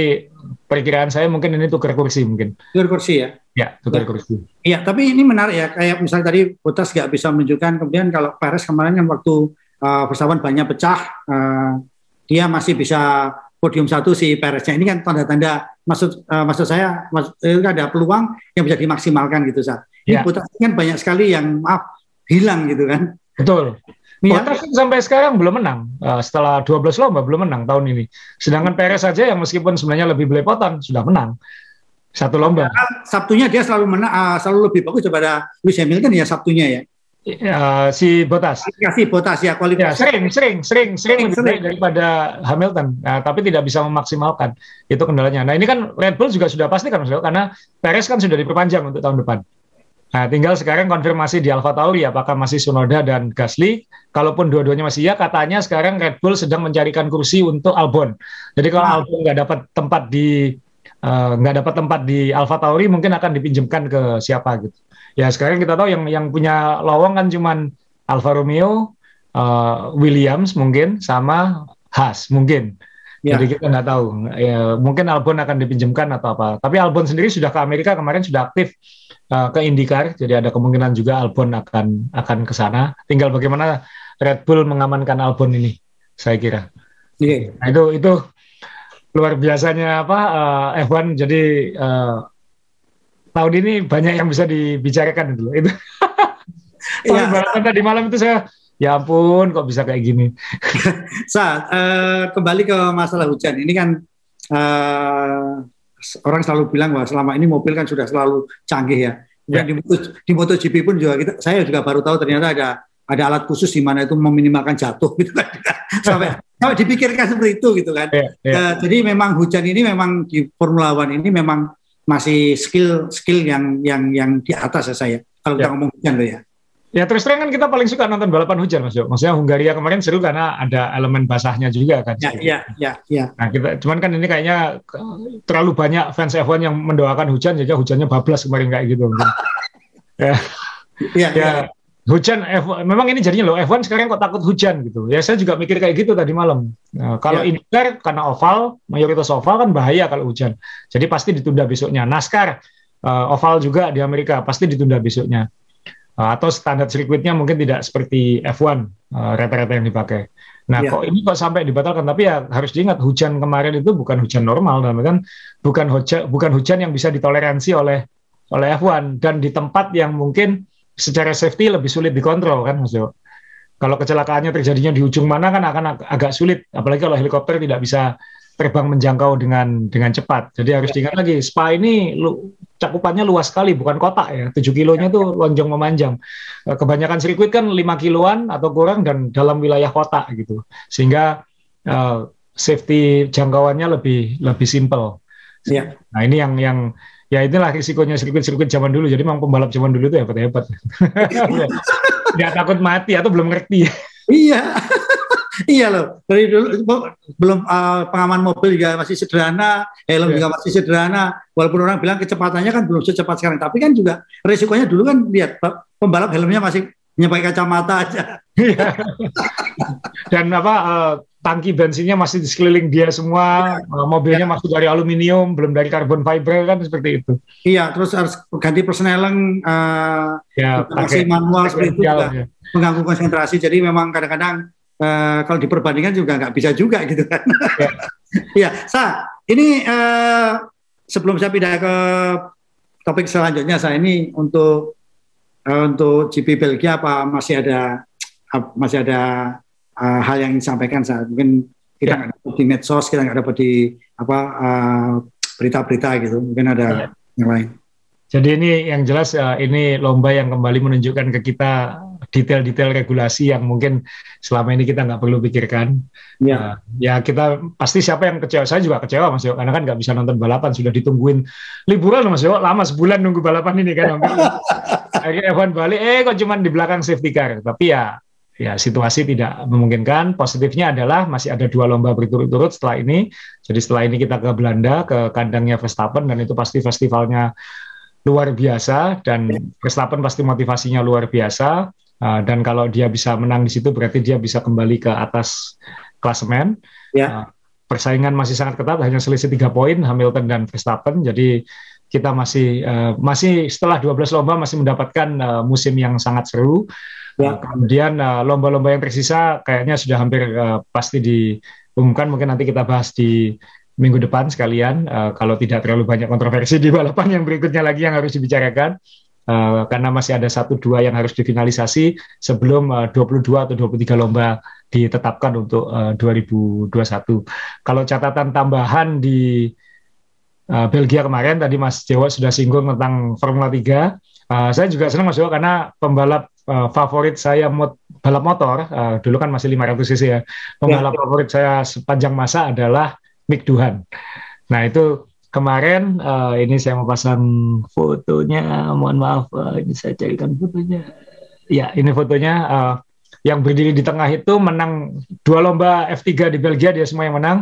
perkiraan saya mungkin ini tukar kursi mungkin. Tukar kursi ya? Ya, tukar ya. kursi. Iya, tapi ini menarik ya. Kayak misalnya tadi Bottas nggak bisa menunjukkan, kemudian kalau Perez kemarin yang waktu uh, pesawat banyak pecah, uh, dia masih bisa podium satu si Pereznya. Ini kan tanda-tanda maksud uh, maksud saya maksud, ada peluang yang bisa dimaksimalkan gitu saat. Ini ya. Bottas kan banyak sekali yang maaf hilang gitu kan. Betul. Bottas sampai sekarang belum menang. Uh, setelah 12 lomba belum menang tahun ini. Sedangkan Perez saja yang meskipun sebenarnya lebih belepotan sudah menang satu lomba. Ya, Sabtunya dia selalu menang, uh, selalu lebih bagus daripada Lewis Hamilton ya Sabtunya ya. Uh, si Bottas. Si Bottas ya kualifikasi. Ya, sering, sering, sering, sering, lebih baik daripada Hamilton, uh, tapi tidak bisa memaksimalkan itu kendalanya. Nah ini kan Red Bull juga sudah pasti kan karena Perez kan sudah diperpanjang untuk tahun depan. Nah, tinggal sekarang konfirmasi di Alfa Tauri apakah masih Sunoda dan Gasly. Kalaupun dua-duanya masih ya, katanya sekarang Red Bull sedang mencarikan kursi untuk Albon. Jadi kalau nah. Albon nggak dapat tempat di eh, nggak uh, dapat tempat di Alfa Tauri, mungkin akan dipinjamkan ke siapa gitu. Ya sekarang kita tahu yang yang punya lowong kan cuman Alfa Romeo, uh, Williams mungkin sama Haas mungkin. Ya. Jadi kita nggak tahu. Ya, mungkin Albon akan dipinjamkan atau apa. Tapi Albon sendiri sudah ke Amerika kemarin sudah aktif uh, ke IndyCar, jadi ada kemungkinan juga Albon akan akan ke sana. Tinggal bagaimana Red Bull mengamankan Albon ini, saya kira. Yeah. Nah, itu itu luar biasanya apa uh, F1 jadi uh, tahun ini banyak yang bisa dibicarakan itu. Itu. Iya. balapan tadi malam itu saya ya ampun kok bisa kayak gini. Saat uh, kembali ke masalah hujan ini kan uh, orang selalu bilang bahwa selama ini mobil kan sudah selalu canggih ya. Dan ya. di, di MotoGP pun juga kita, saya juga baru tahu ternyata ada ada alat khusus di mana itu meminimalkan jatuh gitu kan. sampai sampai dipikirkan seperti itu gitu kan. Ya, ya. Uh, jadi memang hujan ini memang di Formula One ini memang masih skill skill yang yang yang di atas ya saya kalau ya. kita ngomong hujan loh ya. Ya terus terang kan kita paling suka nonton balapan hujan Mas Jo. Maksudnya Hungaria kemarin seru karena ada elemen basahnya juga kan. Ya, ya, ya, ya. Nah kita, cuman kan ini kayaknya terlalu banyak fans F1 yang mendoakan hujan, jadi hujannya bablas kemarin kayak gitu. ya. Ya, ya. ya. Hujan F1, memang ini jadinya loh F1 sekarang kok takut hujan gitu. Ya saya juga mikir kayak gitu tadi malam. Nah, kalau ya. IndyCar karena oval, mayoritas oval kan bahaya kalau hujan. Jadi pasti ditunda besoknya. NASCAR uh, oval juga di Amerika pasti ditunda besoknya. Uh, atau standar sirkuitnya mungkin tidak seperti F1 uh, rata-rata yang dipakai. Nah, ya. kok ini kok sampai dibatalkan? Tapi ya harus diingat hujan kemarin itu bukan hujan normal, dan kan bukan hujan bukan hujan yang bisa ditoleransi oleh oleh F1 dan di tempat yang mungkin secara safety lebih sulit dikontrol kan, Mas Jo. Kalau kecelakaannya terjadinya di ujung mana kan akan ag agak sulit, apalagi kalau helikopter tidak bisa terbang menjangkau dengan dengan cepat. Jadi harus diingat lagi, Spa ini lu, cakupannya luas sekali, bukan kota ya. 7 kilonya itu lonjong memanjang. Eh, kebanyakan sirkuit kan 5 kiloan atau kurang dan dalam wilayah kota gitu. Sehingga uh, safety jangkauannya lebih lebih simple. Ya. Nah, ini yang yang ya inilah risikonya sirkuit-sirkuit zaman dulu. Jadi memang pembalap zaman dulu itu hebat-hebat. ya takut mati atau belum ngerti. Iya. Iya loh dari dulu belum uh, pengaman mobil juga masih sederhana helm yeah. juga masih sederhana walaupun orang bilang kecepatannya kan belum secepat sekarang tapi kan juga resikonya dulu kan lihat pembalap helmnya masih nyepai kacamata aja dan apa uh, tangki bensinnya masih di sekeliling dia semua uh, mobilnya ya. masih dari aluminium belum dari karbon fiber kan seperti itu iya terus harus ganti persneling uh, ya, pakai manual seperti itu juga ya. mengganggu konsentrasi jadi memang kadang-kadang uh, kalau diperbandingkan juga nggak bisa juga gitu kan. Ya, ya sa ini uh, sebelum saya pindah ke topik selanjutnya saya ini untuk uh, untuk GP Belgia apa masih ada uh, masih ada uh, hal yang disampaikan saya mungkin kita ya. nggak ya. dapat di medsos kita nggak dapat di apa berita-berita uh, gitu mungkin ada ya. yang lain. Jadi ini yang jelas uh, ini lomba yang kembali menunjukkan ke kita detail-detail regulasi yang mungkin selama ini kita nggak perlu pikirkan. Ya. Uh, ya kita pasti siapa yang kecewa saya juga kecewa Mas Yo karena kan nggak bisa nonton balapan sudah ditungguin liburan Mas Yo lama sebulan nunggu balapan ini kan. Akhirnya Evan balik eh kok cuma di belakang safety car. Tapi ya ya situasi tidak memungkinkan. Positifnya adalah masih ada dua lomba berturut-turut setelah ini. Jadi setelah ini kita ke Belanda ke kandangnya Verstappen dan itu pasti festivalnya luar biasa dan Verstappen pasti motivasinya luar biasa uh, dan kalau dia bisa menang di situ berarti dia bisa kembali ke atas klasemen. Ya. Uh, persaingan masih sangat ketat hanya selisih tiga poin Hamilton dan Verstappen jadi kita masih uh, masih setelah 12 lomba masih mendapatkan uh, musim yang sangat seru. Ya. Uh, kemudian lomba-lomba uh, yang tersisa kayaknya sudah hampir uh, pasti diumumkan mungkin nanti kita bahas di minggu depan sekalian uh, kalau tidak terlalu banyak kontroversi di balapan yang berikutnya lagi yang harus dibicarakan uh, karena masih ada satu dua yang harus difinalisasi sebelum uh, 22 atau 23 lomba ditetapkan untuk uh, 2021. Kalau catatan tambahan di uh, Belgia kemarin tadi Mas Jawa sudah singgung tentang Formula 3. Uh, saya juga senang Mas Jawa karena pembalap uh, favorit saya mot balap motor uh, dulu kan masih 500 cc ya. Pembalap ya. favorit saya sepanjang masa adalah Mik Duhan. Nah itu kemarin uh, ini saya mau pasang fotonya. Mohon maaf, uh, ini saya carikan fotonya. Ya ini fotonya. Uh, yang berdiri di tengah itu menang dua lomba F3 di Belgia dia semua yang menang.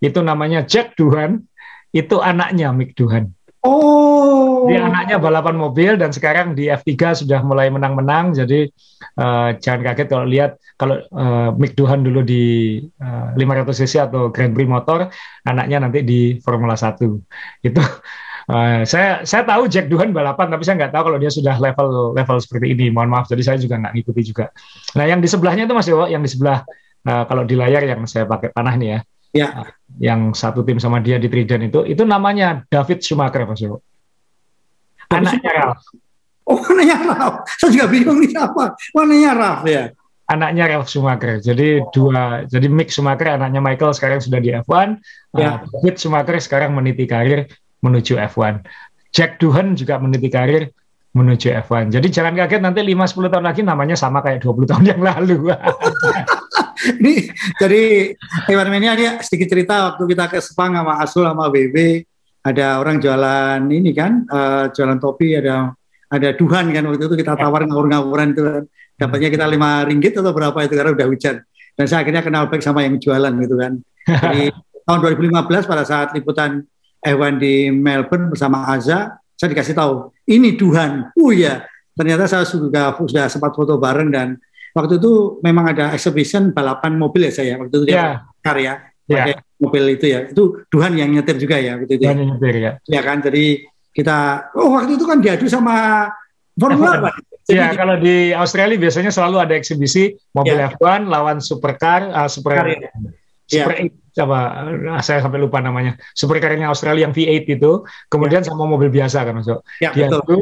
Itu namanya Jack Duhan. Itu anaknya Mik Duhan. Oh. Dia anaknya balapan mobil dan sekarang di F3 sudah mulai menang-menang. Jadi uh, jangan kaget kalau lihat kalau uh, Mick Duhan dulu di uh, 500 cc atau Grand Prix motor, anaknya nanti di Formula 1. Itu Uh, saya saya tahu Jack Duhan balapan, tapi saya nggak tahu kalau dia sudah level level seperti ini. Mohon maaf, jadi saya juga nggak ngikuti juga. Nah, yang di sebelahnya itu Mas Dewo, yang di sebelah uh, kalau di layar yang saya pakai panah nih ya, ya. Yang satu tim sama dia di Trident itu, itu namanya David Schumacher, Mas Dewo. Anaknya Ralph. Oh, anaknya Ralph. Saya juga bingung nih siapa. Anaknya Ralph ya. Anaknya Ralph Schumacher. Jadi oh. dua, jadi Mick Schumacher anaknya Michael sekarang sudah di F1. Ya. Uh, David Schumacher sekarang meniti karir menuju F1. Jack Duhan juga meniti karir menuju F1. Jadi jangan kaget nanti 5-10 tahun lagi namanya sama kayak 20 tahun yang lalu. ini jadi Mania ini sedikit cerita waktu kita ke Sepang sama Asul sama BB ada orang jualan ini kan uh, jualan topi ada ada Duhan kan waktu itu kita tawar ngawur-ngawuran itu kan. dapatnya kita lima ringgit atau berapa itu karena udah hujan. Dan saya akhirnya kenal baik sama yang jualan gitu kan. Jadi tahun 2015 pada saat liputan Ewan di Melbourne bersama Aza saya dikasih tahu ini Duhan. Oh ya ternyata saya sudah sudah sempat foto bareng dan waktu itu memang ada exhibition balapan mobil ya saya waktu itu yeah. dia karya yeah. pakai mobil itu ya itu Duhan yang nyetir juga ya waktu itu ya. yang nyetir ya ya kan jadi kita oh waktu itu kan diadu sama Formula One. Ya, kalau di Australia biasanya selalu ada eksibisi mobil ya. F1 lawan supercar, uh, super Car, ya. super ya. 8, apa uh, saya sampai lupa namanya. Supercarnya Australia yang V8 itu, kemudian ya. sama mobil biasa kan masuk. Ya, Dia betul. itu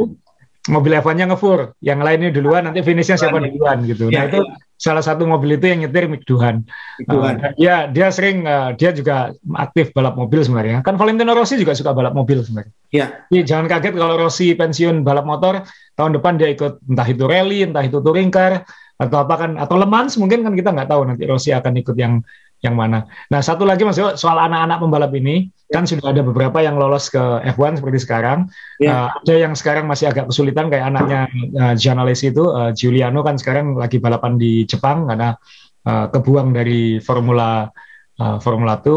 mobil F1-nya ngefur, yang lainnya duluan, nanti finishnya siapa duluan gitu. Ya, nah itu ya. salah satu mobil itu yang nyetir Mick Duhan. Duhan. Uh, ya dia sering, uh, dia juga aktif balap mobil sebenarnya. Kan Valentino Rossi juga suka balap mobil sebenarnya. Ya. Jadi jangan kaget kalau Rossi pensiun balap motor, tahun depan dia ikut entah itu rally, entah itu touring car, atau apa kan, atau Le Mans mungkin kan kita nggak tahu nanti Rossi akan ikut yang yang mana. Nah, satu lagi Mas soal anak-anak pembalap ini, ya. kan sudah ada beberapa yang lolos ke F1 seperti sekarang. Ya. Uh, ada yang sekarang masih agak kesulitan kayak anaknya uh, Gianalesi itu, uh, Giuliano kan sekarang lagi balapan di Jepang karena uh, kebuang dari Formula uh, Formula 2.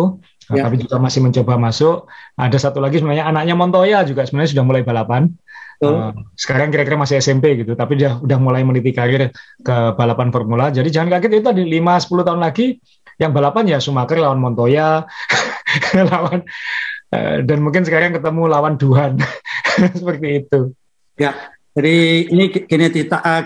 Uh, ya. tapi juga masih mencoba masuk. Ada satu lagi sebenarnya anaknya Montoya juga sebenarnya sudah mulai balapan. Uh, sekarang kira-kira masih SMP gitu, tapi dia udah mulai meniti karir ke balapan formula. Jadi jangan kaget itu tadi 5-10 tahun lagi yang balapan ya Schumacher lawan Montoya lawan uh, dan mungkin sekarang ketemu lawan Duhan. Seperti itu. Ya jadi ini genetika uh,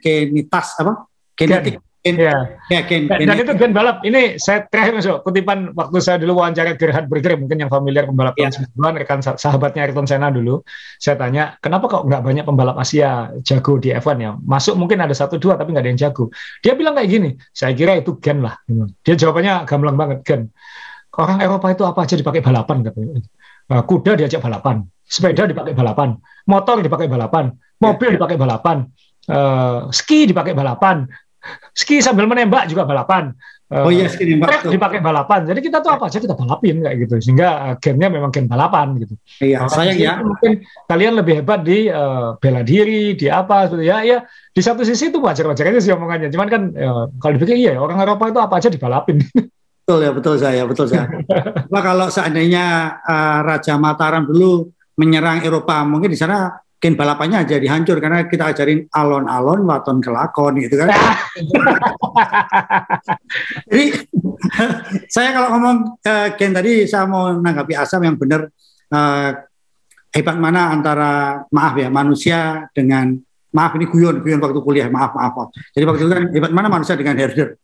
genitas apa? Genetik Gen, ya. ya gen, dan, dan itu gen balap. Ini saya terakhir masuk kutipan waktu saya dulu wawancara Gerhard Berger, mungkin yang familiar pembalap ya. tahun rekan sahabatnya Ayrton Senna dulu. Saya tanya, kenapa kok nggak banyak pembalap Asia jago di F1 ya? Masuk mungkin ada satu dua, tapi nggak ada yang jago. Dia bilang kayak gini, saya kira itu gen lah. Dia jawabannya gamblang banget gen. Orang Eropa itu apa aja dipakai balapan katanya. Nah, kuda diajak balapan, sepeda dipakai balapan, motor dipakai balapan, mobil ya. dipakai balapan, uh, ski dipakai balapan, ski sambil menembak juga balapan. Oh iya, ski nembak. dipakai balapan. Jadi kita tuh apa aja kita balapin kayak gitu. Sehingga uh, gamenya memang game balapan gitu. Iya, nah, sayang ya. Mungkin kalian lebih hebat di uh, bela diri, di apa gitu ya. Ya, di satu sisi itu wajar-wajar aja sih omongannya. Cuman kan ya, kalau dipikir iya orang Eropa itu apa aja dibalapin. Betul ya, betul saya, betul saya. Nah, kalau seandainya uh, Raja Mataram dulu menyerang Eropa, mungkin di sana gen balapannya jadi hancur karena kita ajarin alon-alon waton kelakon gitu kan. jadi saya kalau ngomong uh, gen tadi saya mau menanggapi Asam yang benar uh, hebat mana antara maaf ya manusia dengan maaf ini guyon guyon waktu kuliah maaf maaf. maaf. Jadi waktu itu kan hebat mana manusia dengan herder.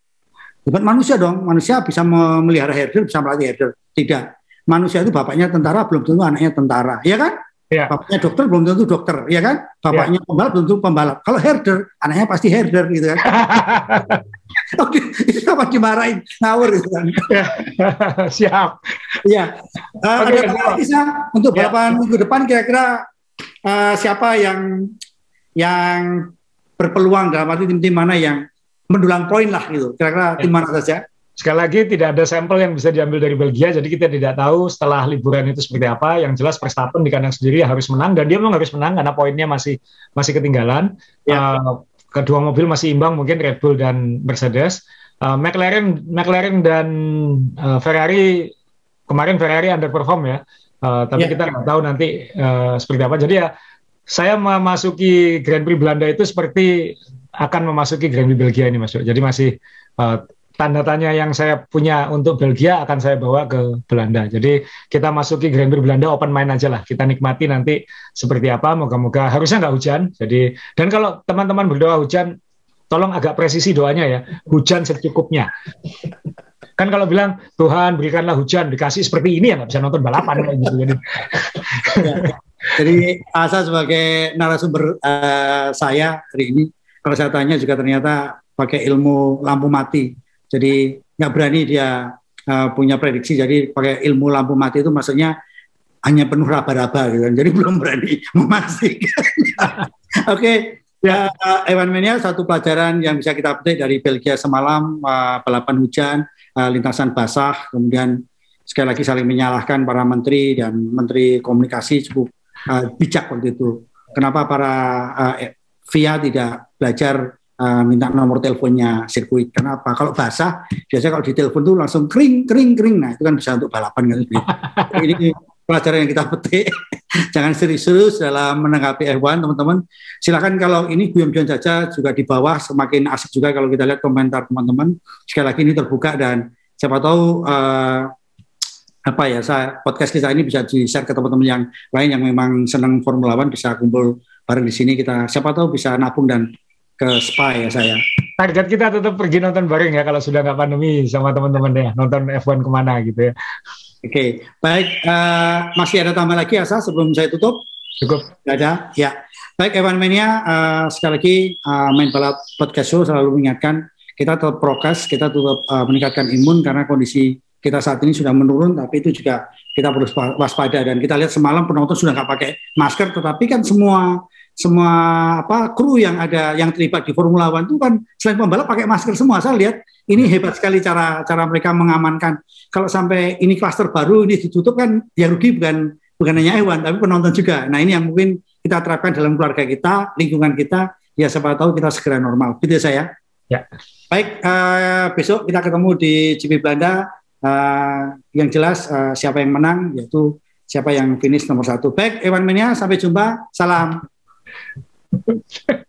Hebat manusia dong, manusia bisa memelihara herder, bisa melatih herder. Tidak. Manusia itu bapaknya tentara, belum tentu anaknya tentara. Ya kan? Ya. Bapaknya dokter belum tentu dokter, ya kan? Bapaknya ya. pembalap belum tentu pembalap. Kalau herder, anaknya pasti herder gitu kan. Oke, itu apa dimarahin ngawur gitu kan. Ya. Siap. Iya. Uh, okay, ada bisa untuk ya. balapan minggu depan kira-kira uh, siapa yang yang berpeluang dalam arti tim-tim mana yang mendulang poin lah gitu. Kira-kira tim mana saja? Sekali lagi tidak ada sampel yang bisa diambil dari Belgia, jadi kita tidak tahu setelah liburan itu seperti apa. Yang jelas Verstappen di kandang sendiri harus menang dan dia memang harus menang karena poinnya masih masih ketinggalan. Ya. Uh, kedua mobil masih imbang mungkin Red Bull dan Mercedes. Uh, McLaren McLaren dan uh, Ferrari kemarin Ferrari underperform ya, uh, tapi ya. kita nggak tahu nanti uh, seperti apa. Jadi ya saya memasuki Grand Prix Belanda itu seperti akan memasuki Grand Prix Belgia ini masuk. Jadi masih uh, tanda tanya yang saya punya untuk Belgia akan saya bawa ke Belanda. Jadi kita masuki Grand Prix Belanda open main aja lah. Kita nikmati nanti seperti apa. Moga-moga harusnya nggak hujan. Jadi dan kalau teman-teman berdoa hujan, tolong agak presisi doanya ya. Hujan secukupnya. Kan kalau bilang Tuhan berikanlah hujan dikasih seperti ini ya nggak bisa nonton balapan kayak gitu. Jadi. Jadi Asa sebagai narasumber uh, saya hari ini, kalau saya tanya juga ternyata pakai ilmu lampu mati jadi nggak berani dia uh, punya prediksi. Jadi pakai ilmu lampu mati itu maksudnya hanya penuh raba-raba gitu kan. Jadi belum berani memastikan. Oke, okay. ya uh, Evan Mania satu pelajaran yang bisa kita petik dari Belgia semalam uh, balapan hujan, uh, lintasan basah, kemudian sekali lagi saling menyalahkan para menteri dan menteri komunikasi cukup uh, bijak waktu itu. kenapa para uh, via tidak belajar uh, minta nomor teleponnya sirkuit. Kenapa? Kalau basah, biasanya kalau di telepon tuh langsung kering, kering, kering. Nah itu kan bisa untuk balapan kan. ini pelajaran yang kita petik. Jangan serius-serius dalam menanggapi F1 teman-teman. Silakan kalau ini guyon-guyon saja juga di bawah semakin asik juga kalau kita lihat komentar teman-teman. Sekali lagi ini terbuka dan siapa tahu uh, apa ya saya podcast kita ini bisa di share ke teman-teman yang lain yang memang senang Formula One bisa kumpul bareng di sini kita siapa tahu bisa nabung dan ke spa ya saya. Target kita tetap pergi nonton bareng ya kalau sudah nggak pandemi sama teman-teman ya nonton F1 ke mana gitu ya. Oke, okay. baik uh, masih ada tambah lagi Asa sebelum saya tutup? Cukup. Tidak ada, ya. Baik Evan Mania, uh, sekali lagi uh, main balap podcast show selalu mengingatkan kita tetap prokes, kita tetap uh, meningkatkan imun karena kondisi kita saat ini sudah menurun, tapi itu juga kita perlu waspada dan kita lihat semalam penonton sudah nggak pakai masker, tetapi kan semua semua apa kru yang ada yang terlibat di Formula One itu kan selain pembalap pakai masker semua. Saya lihat ini hebat sekali cara cara mereka mengamankan. Kalau sampai ini klaster baru ini ditutup kan ya rugi bukan bukan hanya hewan tapi penonton juga. Nah ini yang mungkin kita terapkan dalam keluarga kita, lingkungan kita. Ya siapa tahu kita segera normal. Gitu ya saya. Ya. Baik, uh, besok kita ketemu di GP Belanda. Uh, yang jelas uh, siapa yang menang yaitu siapa yang finish nomor satu. Baik, Ewan Mania, sampai jumpa. Salam. どうした?